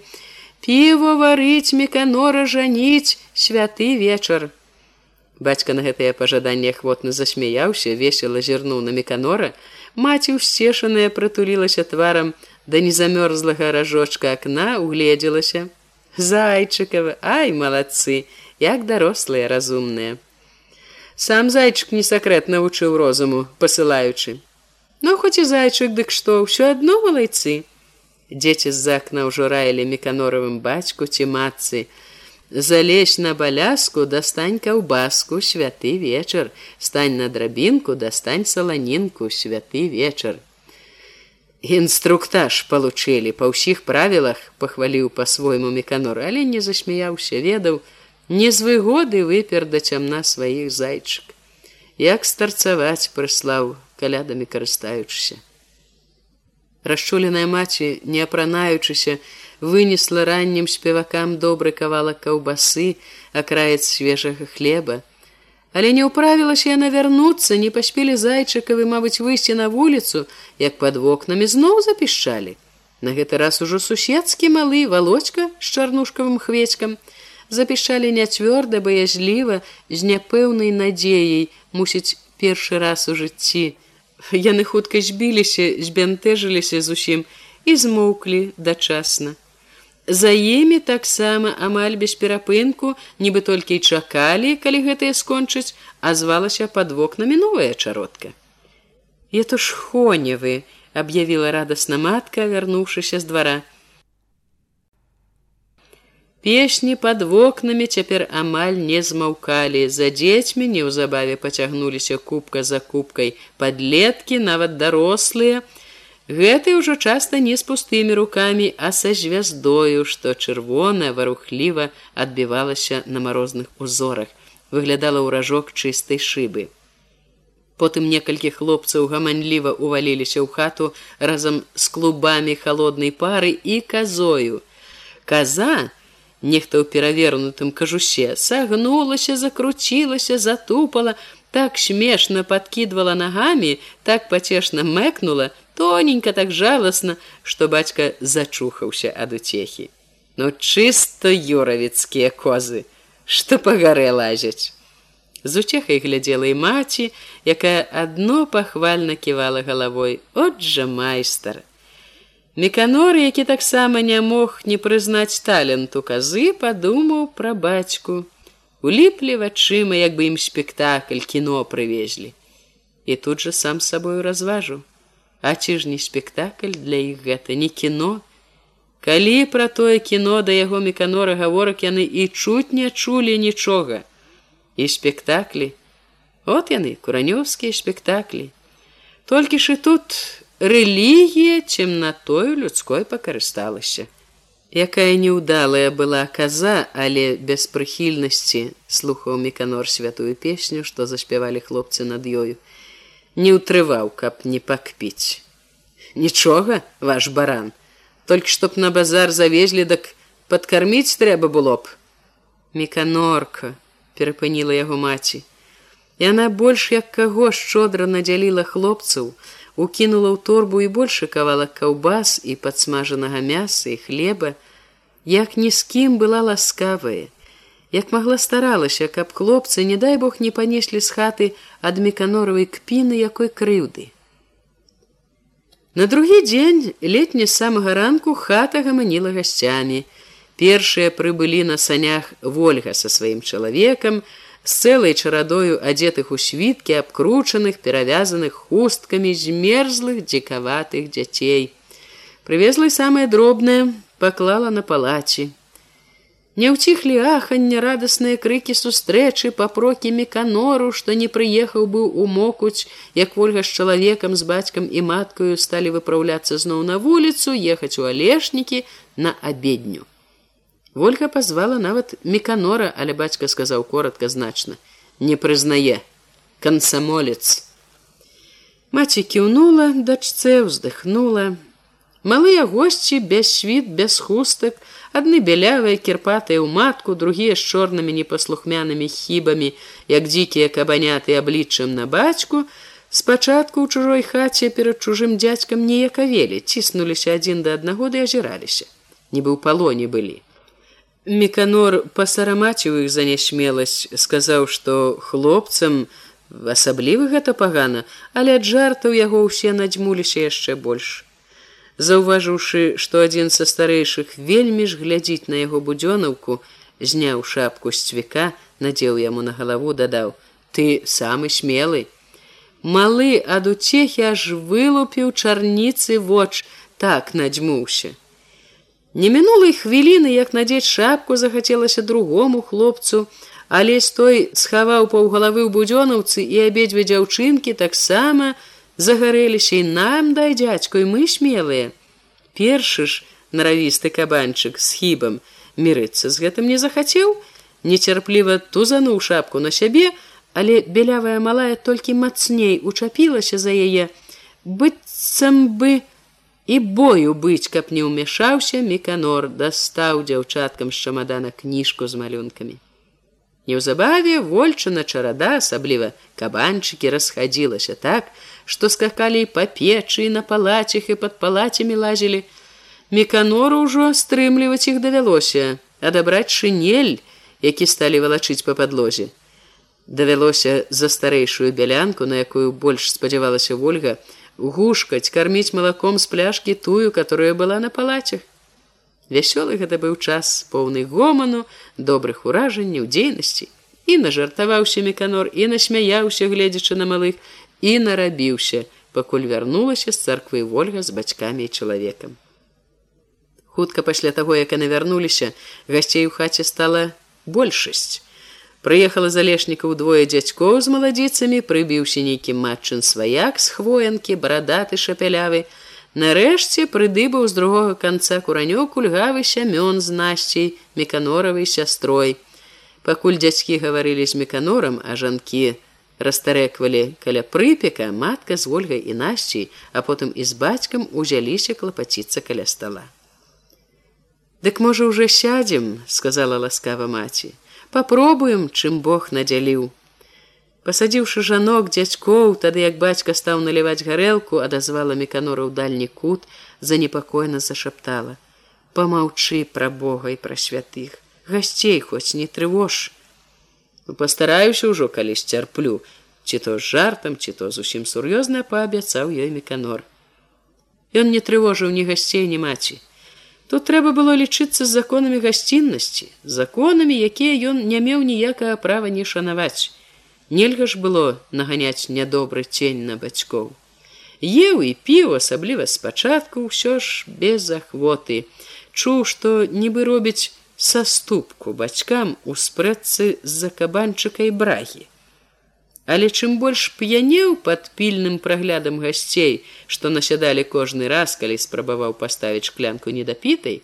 Піво варыць меканора жаніць святы вечар бацька на гэтае пажаданне ахвотна засмяяўся весело зірнуў на меканора маці ўсцешаная прытулілася тварам да незамёрзлага ражочка акна угледзелася. Зайчыкава ай малацы як дарослыя разумныя сам зайчык не сакрэт навучыў розуму посылаючы ну хоць і зайчык дык што ўсё адно малайцы. Дзеці з-за акна ўжо раілі меканоровым бацьку ці матцы. Залезь на баляску дастань каўбаску святы вечар. Стань на драбінку дастань саланінку святы вечар. Інструктаж получылі па ўсіх правілах пахваліў па-свойму меканор але не засмяяўся ведаў не з выгоды выпер да цямна сваіх зайчык. Як старцаваць прыслаў калядамі карыстаючыся. Расчуленая маці не апранаючыся вынесла раннім спевакам добры кавалак каўбасы акраец свежага хлеба. Але не ўправілася яна вярнуцца не паспелі зайчыкавы мабыць выйсці на вуліцу як под вокнамі зноў запішчалі. На гэты раз ужо суседскі малы володька з чарнушкавым хвецькам запішалі няцвёрда баязліва з няпэўнай надзеяй мусіць першы раз у жыцці. Яны хутка збіліся збянтэжыліся зусім і змоўклі дачасна. За імі таксама амаль без перапынку нібы толькі і чакалі калі гэтыя скончыць а звалася под вокнамі новая чародка я то ж хоневы аб'явіла радасна матка вярнуўшыся з двара Песні под вокнамі цяпер амаль не змаўкалі. За дзецьмі неўзабаве пацягнуліся кубка за кубкай. Падлеткі, нават дарослыя, Гэты ўжо часта не з пустымі рукамі, а са звяздою, што чырвона варухліва адбівалася на марозных узорах, выглядала ўражок чыстай шыбы. Потым некалькі хлопцаў гаманліва уваліліся ў хату разам з клубамі холоднай пары і казою. Каза, нехта ў перавернутым кажусе, сагнулася, закруцілася, затупала, так смешна подкидывала ногами, так потешно мэкнула, тоненько так жалостно, что бацька зачухаўся ад утехи. Но чисто юравецкія козы, что по гарэ лазяць. З уцехай глядзела і маці, якая адно пахвальна ківала галавой: От жа майстар. Меканор, які таксама не мог не прызнаць таленту казы, падумаў пра бацьку. Уліплі вачыма як бы ім спектакль кіно прывезлі. І тут же сам сабою разважу. А ці ж не спектакль для іх гэта не кіно? Калі пра тое кіно да яго меканора гаворак яны і чуць не чулі нічога. І спектаклі. От яны куранёўскія спектаклі. Толькі ж і тут рэлігія цемнатою людской пакарысталася Якая неўдалая была каза, але без прыхільнасці слухаў меканор святую песню, што заспявалі хлопцы над ёю. Не ўтрываў, каб не пакпіць. Нічога, ваш баран, толькі чтоб на базар завезлі, дак падкарміць трэба было б. Меканорка перапыніла яго маці. Яна больш як каго шчодра надзяліла хлопцаў, укінула ў торбу і больше кавала каўбас і падсмажанага мяса і хлеба, як ні з кім была ласкавая, як магла старалася, каб хлопцы, не дай бог не панеслі з хаты ад меканоравай кпіны якой крыўды. На другі дзень летні з самага ранку хата гаманіла гасцямі. Першыя прыбылі на санях ольга са сваім чалавекам, з цэлай чарадою адетых у світкі абкручаных перавязаных хусткамі змерзлых дзікаватых дзяцей прывезла самае дробнае паклала на палаці не ўціхлі аханне радасныя крыкі сустрэчы папрокі меканору што не прыехаў быў у мокуць як ольга з чалавекам з бацькам і маткаю сталі выпраўляцца зноў на вуліцу ехаць у алешнікі на абедню Вольга пазвала нават меканора, але бацька сказаў коротко значна: не прызнае кансамолец. Маці кіўнула, дачцэ ўздыхнула. Малыя госці без світ, без хустак, адны бялявыя кірпатыя ў матку, другія з чорнымі непаслухмянымі хібамі, як дзікія кабаняты абліччам на бацьку, спачатку ў чужой хаце перад чужым дзядзькам неякавелі, ціснуліся адзін да аднаго ды азіраліся. нібы ў палоне былі. Меканор пасарамаціў іх за нясмеласць, сказаў, што хлопцам асаблівы гэта пагана, але ад жартаў яго ўсе надзьмуліся яшчэ больш. Заўважыўшы, што адзін са старэйшых вельмі ж глядзіць на яго будзёнаўку, зняў шапку з цвіка, надзеў яму на галаву, дадаў: « Ты самы смелы. Малы ад уцехі аж вылупіў чарніцы воч, так надзьмуўся. Не мінулай хвіліны, як надзець шапку захацелася другому хлопцу, але той схаваў паўгалавы ў будзёнаўцы і абедзве дзяўчынкі таксама загарэліся і нам дай дзядзьку і мы смелыя. Першы ж наравісты кабанчык з хібам мірыцца з гэтым не захацеў, нецярпліва тузануў шапку на сябе, але белявая малая толькі мацней учапілася за яе, быццам бы, і бою быць, каб не ўмяшаўся меканор дастаў дзяўчаткам з чамадана кніжку з малюнкамі. Неўзабаве вольчына чарада асабліва кабанчыкі расхадзілася так, што скакалі па печы на палацях і пад палацямі лазілі. Меканору ўжо стрымліваць іх давялося, адабраць шынель, які сталі валачыць па падлозе. Давялося за старэйшую бялянку, на якую больш спадзявалася ольга, гушкаць карміць малаком з пляшкі тую которая была на палацях вясёлы гэта быў час поўны гоману добрых уражанняў дзейнасці. І нажартаваўся меканор і насмяяўся гледзячы на малых і нарабіўся пакуль вярнулася з царквы ольга з бацькамі і чалавекам. Хутка пасля таго як яны вярнуліся гасцей у хаце стала большасць Прыехала залешніка ўдвое дзядзькоў з маладзіцамі, прыбіўся нейкі матчын сваяк з хвоянкі, барадаты шапялявы. Нарэшце прыдыбаў з другога канца куранёў кульгавы сямён з насцей меканоравай сястрой. Пакуль дзядзькі гаварылі з меканорам, а жанкі расстарэквалі каля прыпека, матка з ольгай і насцей, а потым і з бацькам узяліся клапаціцца каля стала. Дык можа уже сядзем, сказала ласкава маці. Попробуем, чым Бог надзяліў. Пасадзіўшы жанок дзядзькоў тады як бацька стаў наліваць гарэлку адазвала меканора ў дальні кут занепакойна зашаптала. Помаўчы пра бога і пра святых. Гасцей хоць не трывож ну, пастараюся ўжо калісь цярплю. Ці то з жартам ці то зусім сур'ёзна паабяцаў ёй меканор Ён не трывожыў ні гасцей ні маці тут трэба было лічыцца з законамі гасціннасці законамі якія ён не меў ніякага права не шанаваць Нельга ж было наганяць нядобры цень на бацькоў. Еў і піў асабліва спачатку ўсё ж без ахвоты. Чуў, што нібы робіць саступку бацькам у спрэцы з-за кабанчыка і брагі. Але чым больш п'янеў пад пільным праглядам гасцей, што насядалі кожны раз, калі спрабаваў паставіць шклянку недапітай,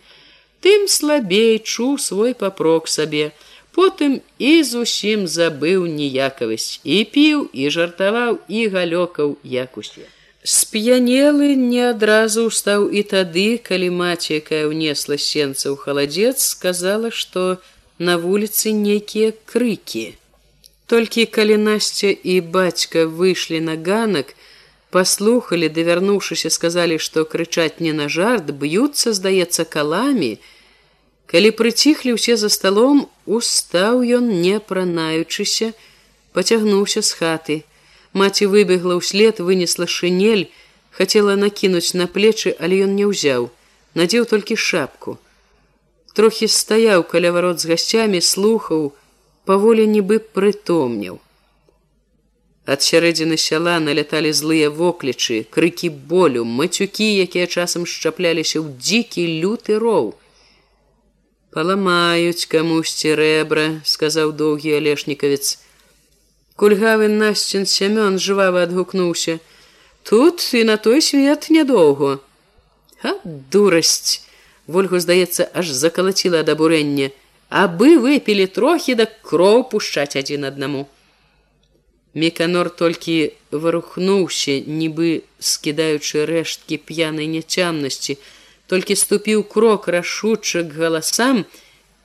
тым слабей чуў свой папрок сабе, потым і зусім забыў ніякавасць і піў і жартаваў і галёкаў як усе. Сп'янелы не адразу стаў і тады калі маці якая ўнесла сенца ў халадзец сказала што на вуліцы нейкія крыкі толькі калі насця і бацька выйшлі на ганак паслухали давярнуўшыся сказалі што крычаць не на жарт б'юцца здаецца каламі Калі прыціхлі ўсе за сталом, устаў ён, не пранаючыся, пацягнуўся з хаты. Маці выбегла ўслед, вынесла шынель, хацела накінуць на плечы, але ён не ўзяў, надзеў толькі шапку. Трохі стаяў каля варот з гасцямі, слухаў, паволі нібы прытомніў. Ад сярэдзіны сяла наляталі злыя воклічы, крыкі болю, мацюкі, якія часам шчапляліся ў дзікі люты роў. Паламаюць камусьці рэбра сказаў доўгі алешнікавец. Кульгавы насцін сямён жывава адгукнуўся. Тут і на той свет нядоўго а дурасць ольгу здаецца аж закалаціла ад абурэння абы выпілі трохі да кроў пушчаць адзін аднаму. Меканор толькі варухнуўся нібы скідаючы рэшткі п'янай няцямнасці толькі ступіў крок рашуча к галасам,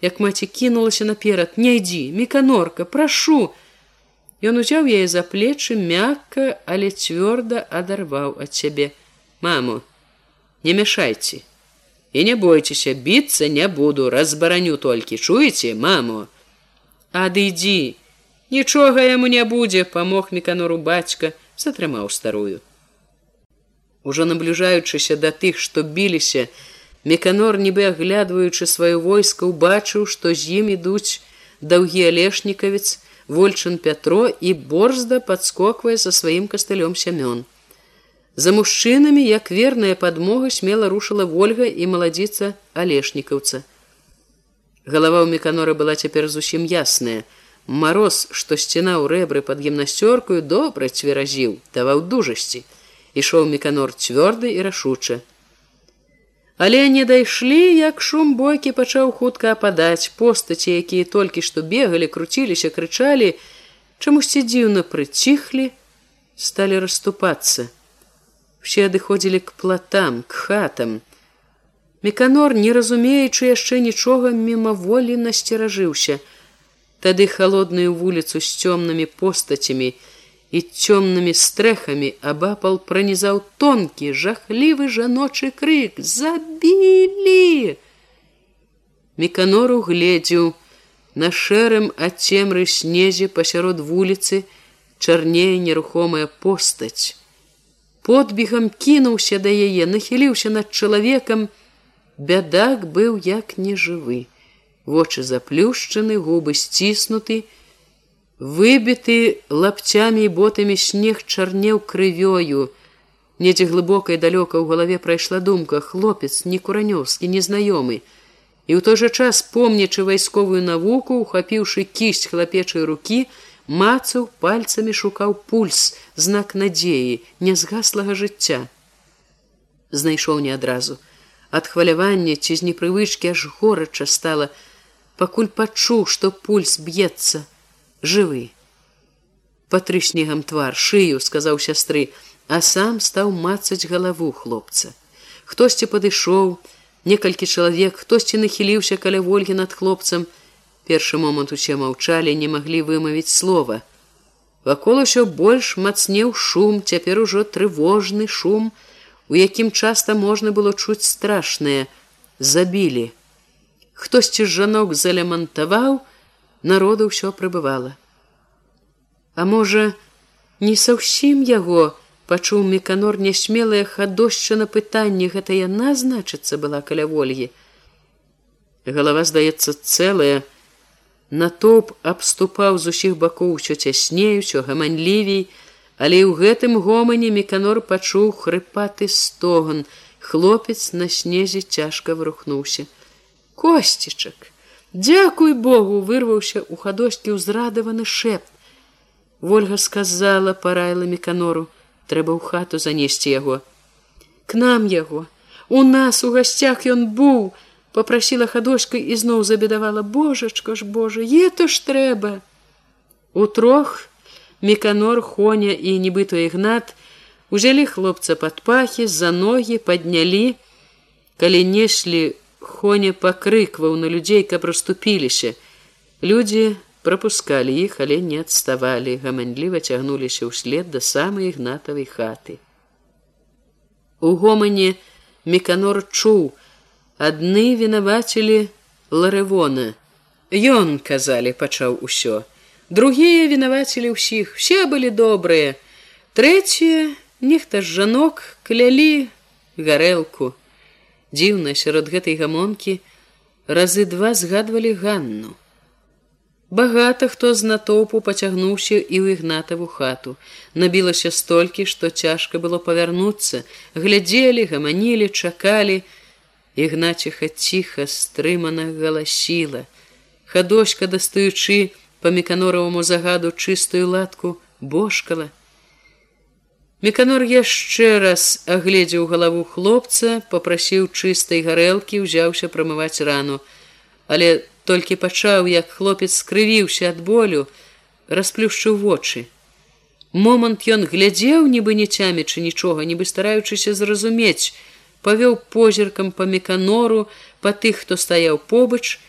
як маці кінулася наперад. Не ідзі меканорка прашу! Ён узяў яе за плечы мякка але цвёрда адарваў ад сябе. Маму не мяшайце і не бойцеся біцца не буду разбараню толькі чуеце маму адыдзі нічога яму не будзе памог меканору бацька затрымаў старую Ужо набліжаючыся да тых, што біліся, Меканор, нібы аглядваючы сваё войска, убачыў, што з ім ідуць даўгі алешнікавец, вольчын Пятро і борзда падскоквае са сваім кастылём сямён. За мужчынамі, як верная падмога смела рушыла ольга і маладзіца алешнікаўца. Галава ў меканора была цяпер зусім ясная. Мароз, што сцінаў рэбры пад гімнасцёркаю, добра цверазіў, даваў дужасці ішоў меканор цвёрды і рашуча. Але не дайшлі, як шум бойкі пачаў хутка ападаць постаці, якія толькі што бегалі, круціліся, крычалі, чамусьці дзіўна прыціхлі, сталі расступацца. Усе адыходзілі к платам, к хатам. Меканор, не разумеючы яшчэ нічога мімаволі насцеражыўся. Тады халодную вуліцу з цёмнымі постацямі, і цёмнымі стрэхамі абапал пранізаў тонкі жахлівы жаночы крык забілі меканору гледзеў на шэрым ад цемры снезе пасярод вуліцы чарнее нерухомая постаць подбегам кінуўся да яе нахіліўся над чалавекам бядак быў як нежывы вочы заплюшчаны губы сціснуты выбіты лапцямі і ботамі снег чарнеў крывёю. Недзе глыбока і далёка ў галаве прайшла думка хлопец не куранёўскі незнаёмы. І ў той жа час помнячы вайсковую навуку, ухапіўшы кісць хлапечай рукі, мацаў пальцамі шукаў пульс, знак надзеі, нязгаслага жыцця. знайшоў не адразу. Ад хвалявання ці з непрывычкі аж горача стала, пакуль пачуў, што пульс б'ецца жывы. Патры снегам твар шыю сказаў сястры, а сам стаў мацаць галаву хлопца. Хтосьці падышоў, некалькі чалавек, хтосьці нахіліўся каля ольгі над хлопцам. Першы момант усе маўчалі, не маглі вымавіць слова. Вакол усё больш мацнеў шум, цяпер ужо трывожны шум, у якім часта можна было чуць страшнае забілі хтосьці жанок залямантаваў народу ўсё прыбывала. А можа не са ўсім яго пачуў меканор нясмелая хадошча на пытанне гэта яна значыцца была каля ольгі галава здаецца цэлая натоп абступаў з усіх бакоў усё цясней усё гаманлівей але ў гэтым гомане меканор пачуў хрыпаты стоган. Хлопец на снезе цяжка вырухнуўся косцічак дзякуй богу вырваўся у хадоські ўзрадаваны шэп ольга сказала параіла меканору трэба ў хату занесці яго к нам яго. У нас у гасцях ён быў попрасіла хадошка і зноў забедавала божачка ж божа ето ж трэба у трох Меканор, Хоня і нібыто ігнат узялі хлопца пад пахі за ногі паднялі, калі неслі Хоня пакрыкваў на людзей, каб расступіліся. Людзі пропускалі іх, але не адставалі, гаманліва цягнуліся ўслед да самай ігнатавай хаты. У гомане Меканор чуў, адны вінавацілі ларэвона. Ён казалі, пачаў усё. Другія вінавацілі ўсіх. Все былі добрыя. Трэція нехта ж жанок клялі гарэлку. Дзіўна сярод гэтай гамонкі разы два згадвалі ганну. Багата хто з натоўпу пацягнуўся і ў ігнатаву хату. Набілася столькі што цяжка было павярнуцца. Глядзелі гаманілі чакалі ігнаціха ціха стрымана галасіла хадочка дастаючы по меканоровому загаду чыстую латку бошкала. Меканор яшчэ раз агледзеў галаву хлопца, попрасіў чыстай гарэлкі, узяўся прамываць рану, але толькі пачаў, як хлопец скрывіўся ад болю, расплюшчыў вочы. Момант ён глядзеў, нібы не цямячы нічога, нібы стараючыся зразумець, павёў позіркам па меканору, па тых, хто стаяў побач,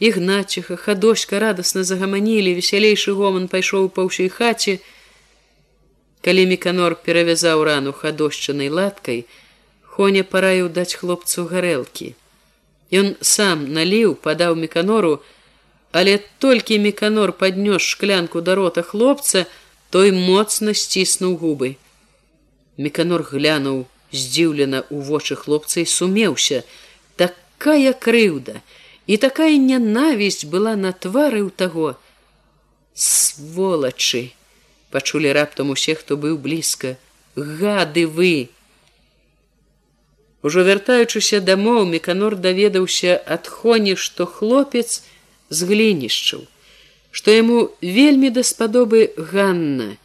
ігначиха хадоська радасна загаманілі весялейшы гоман пайшоў па ўсёй хаце. Калі меканор перавязаў рану хадошчанай латкай хоня параіў даць хлопцу гарэлкі. Ён сам наліў падаў меканору але толькі меканор паднёс шклянку да рота хлопца той моцна сціснуў губы. Меканор глянуў здзіўлена ў вочы хлопца і сумеўся. Такая крыўда і такая нянавісць была на твары ў таго. Сволачы пачулі раптам усе хто быў блізка. Гады вы! Ужо вяртаючыся дамоў меканор даведаўся ад хоні што хлопец з глінішчаў што яму вельмі даспадобы ганна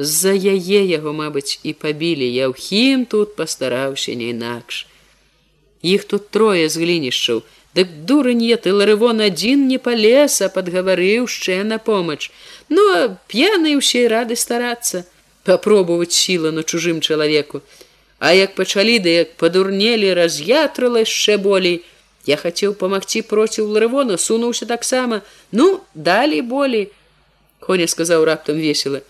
з-за яе яго мабыць і пабілі я ўхім тут пастараўся не інакш іх тут трое з глінішчаў Дык дурынье ты ларывон адзін не палез, а падгаварыў яшчэ на помач. Ну п'яны ўсей рады старацца, папробоваць сіла на чужым чалавеку. А як пачалі ды як падурнелі, раз'ятрала яшчэ болей. Я хацеў памагчы проціў ларывона, сунуўся таксама, ну, далі болей. Хоня сказаў раптам весела: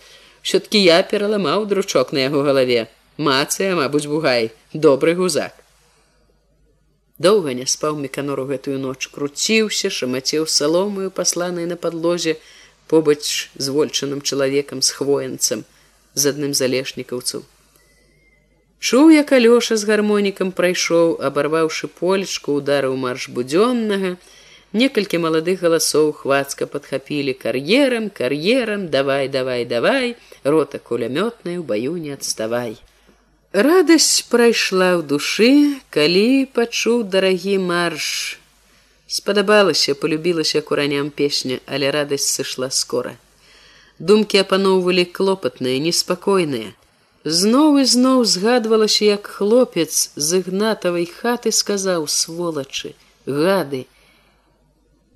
Всё-ткі я пераламаў дручок на яго галаве. Мацыя, мабуць, бугай, добры гузак. Доўга не спаў меканору гэтую ноч. Круціўся шамацеў саломаю пасланай на падлозе побач з вольчаным чалавекам з хвоенцам з адным залешнікаўцу чуў як алёша з гармонікам прайшоў абарваўшы полечку ударыў марш будзённага. Некалькі маладых галасоў хвацка падхапілі кар'ерам кар'ерам давай давай давай рота кулямётная у баю не адставай Радасць прайшла ў душы, калі пачуў дарагі марш. Спадабалася, полюбілася кураням песня, але радасць сышла скора. Думкі апаноўвалі клопатныя, неспакойныя. Зноў і зноў згадвалася, як хлопец з ігнатавай хаты сказаў сволачы, гады.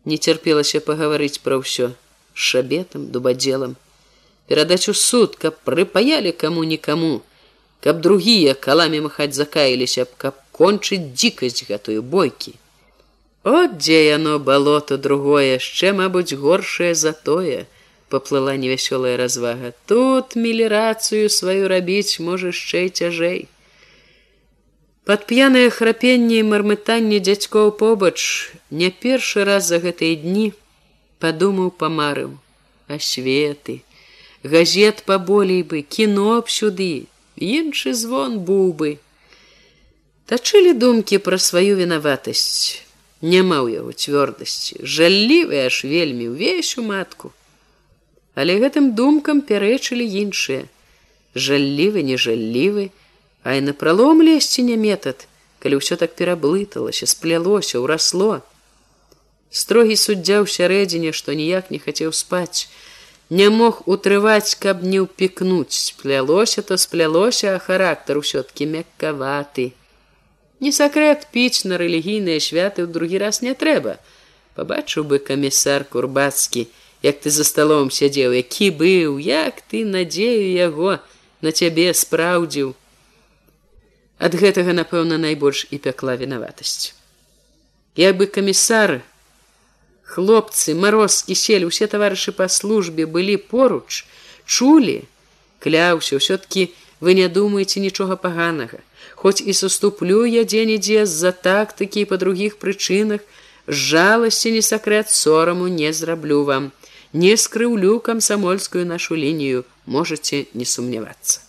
Не цярпелася пагаварыць пра ўсё шабетам, дубадзелам, перадаць у суд, каб прыпаялі каму нікаму, каб другія каламі махаць закаіліся б, каб кончыць дзікасць гэтую бойкі. От дзе яно балото другое, яшчэ, мабуць, горшае за тое, поплыла невясёлая развага. Тут мелірацыю сваю рабіць можа яшчэ цяжэй. Под п'янае храпенне і мармытанне дзядзькоў побач не першы раз за гэтыя дні падумаў памарыў асветы газет паболей бы кіно б сюды іншы звон быў бы. Тачылі думкі пра сваю вінаватасць. Няма ў яго цвёрдасці. Жаллівы аж вельмі ўвесь у матку. Але гэтым думкам пярэчылі іншыя. Жаллівы, нежаллівы, а і на пралом лезці не метад, калі ўсё так пераблыталася, сплялося, ўрасло. Строгі суддзя ў сярэдзіне, што ніяк не хацеў спаць, не мог утрываць, каб не ўпікнуць, сплялося, то сплялося, а характар усё-ткі мяккаваты. Не сакрэт піць на рэлігійныя святы ў другі раз не трэба. Пабачыў бы камісар курбацкі, як ты за сталом сядзеў, які быў, як ты надзею яго на цябе спраўдзіў. Ад гэтага, напэўна, найбольш і пякла вінаватасць. Як бы камісар, хлопцы, мароз, кісель, усе таварышы па службе былі поруч, чулі, кляўся, ўсё-ткі вы не думаеце нічога паганага. Хоць і саступлю я дзе-нідзе з-за тактыкі па другіх прычынах, жаласці не сакрэт сораму не зраблю вам. Не скрыўлю камсамольскую нашу лінію можете не сумнявацца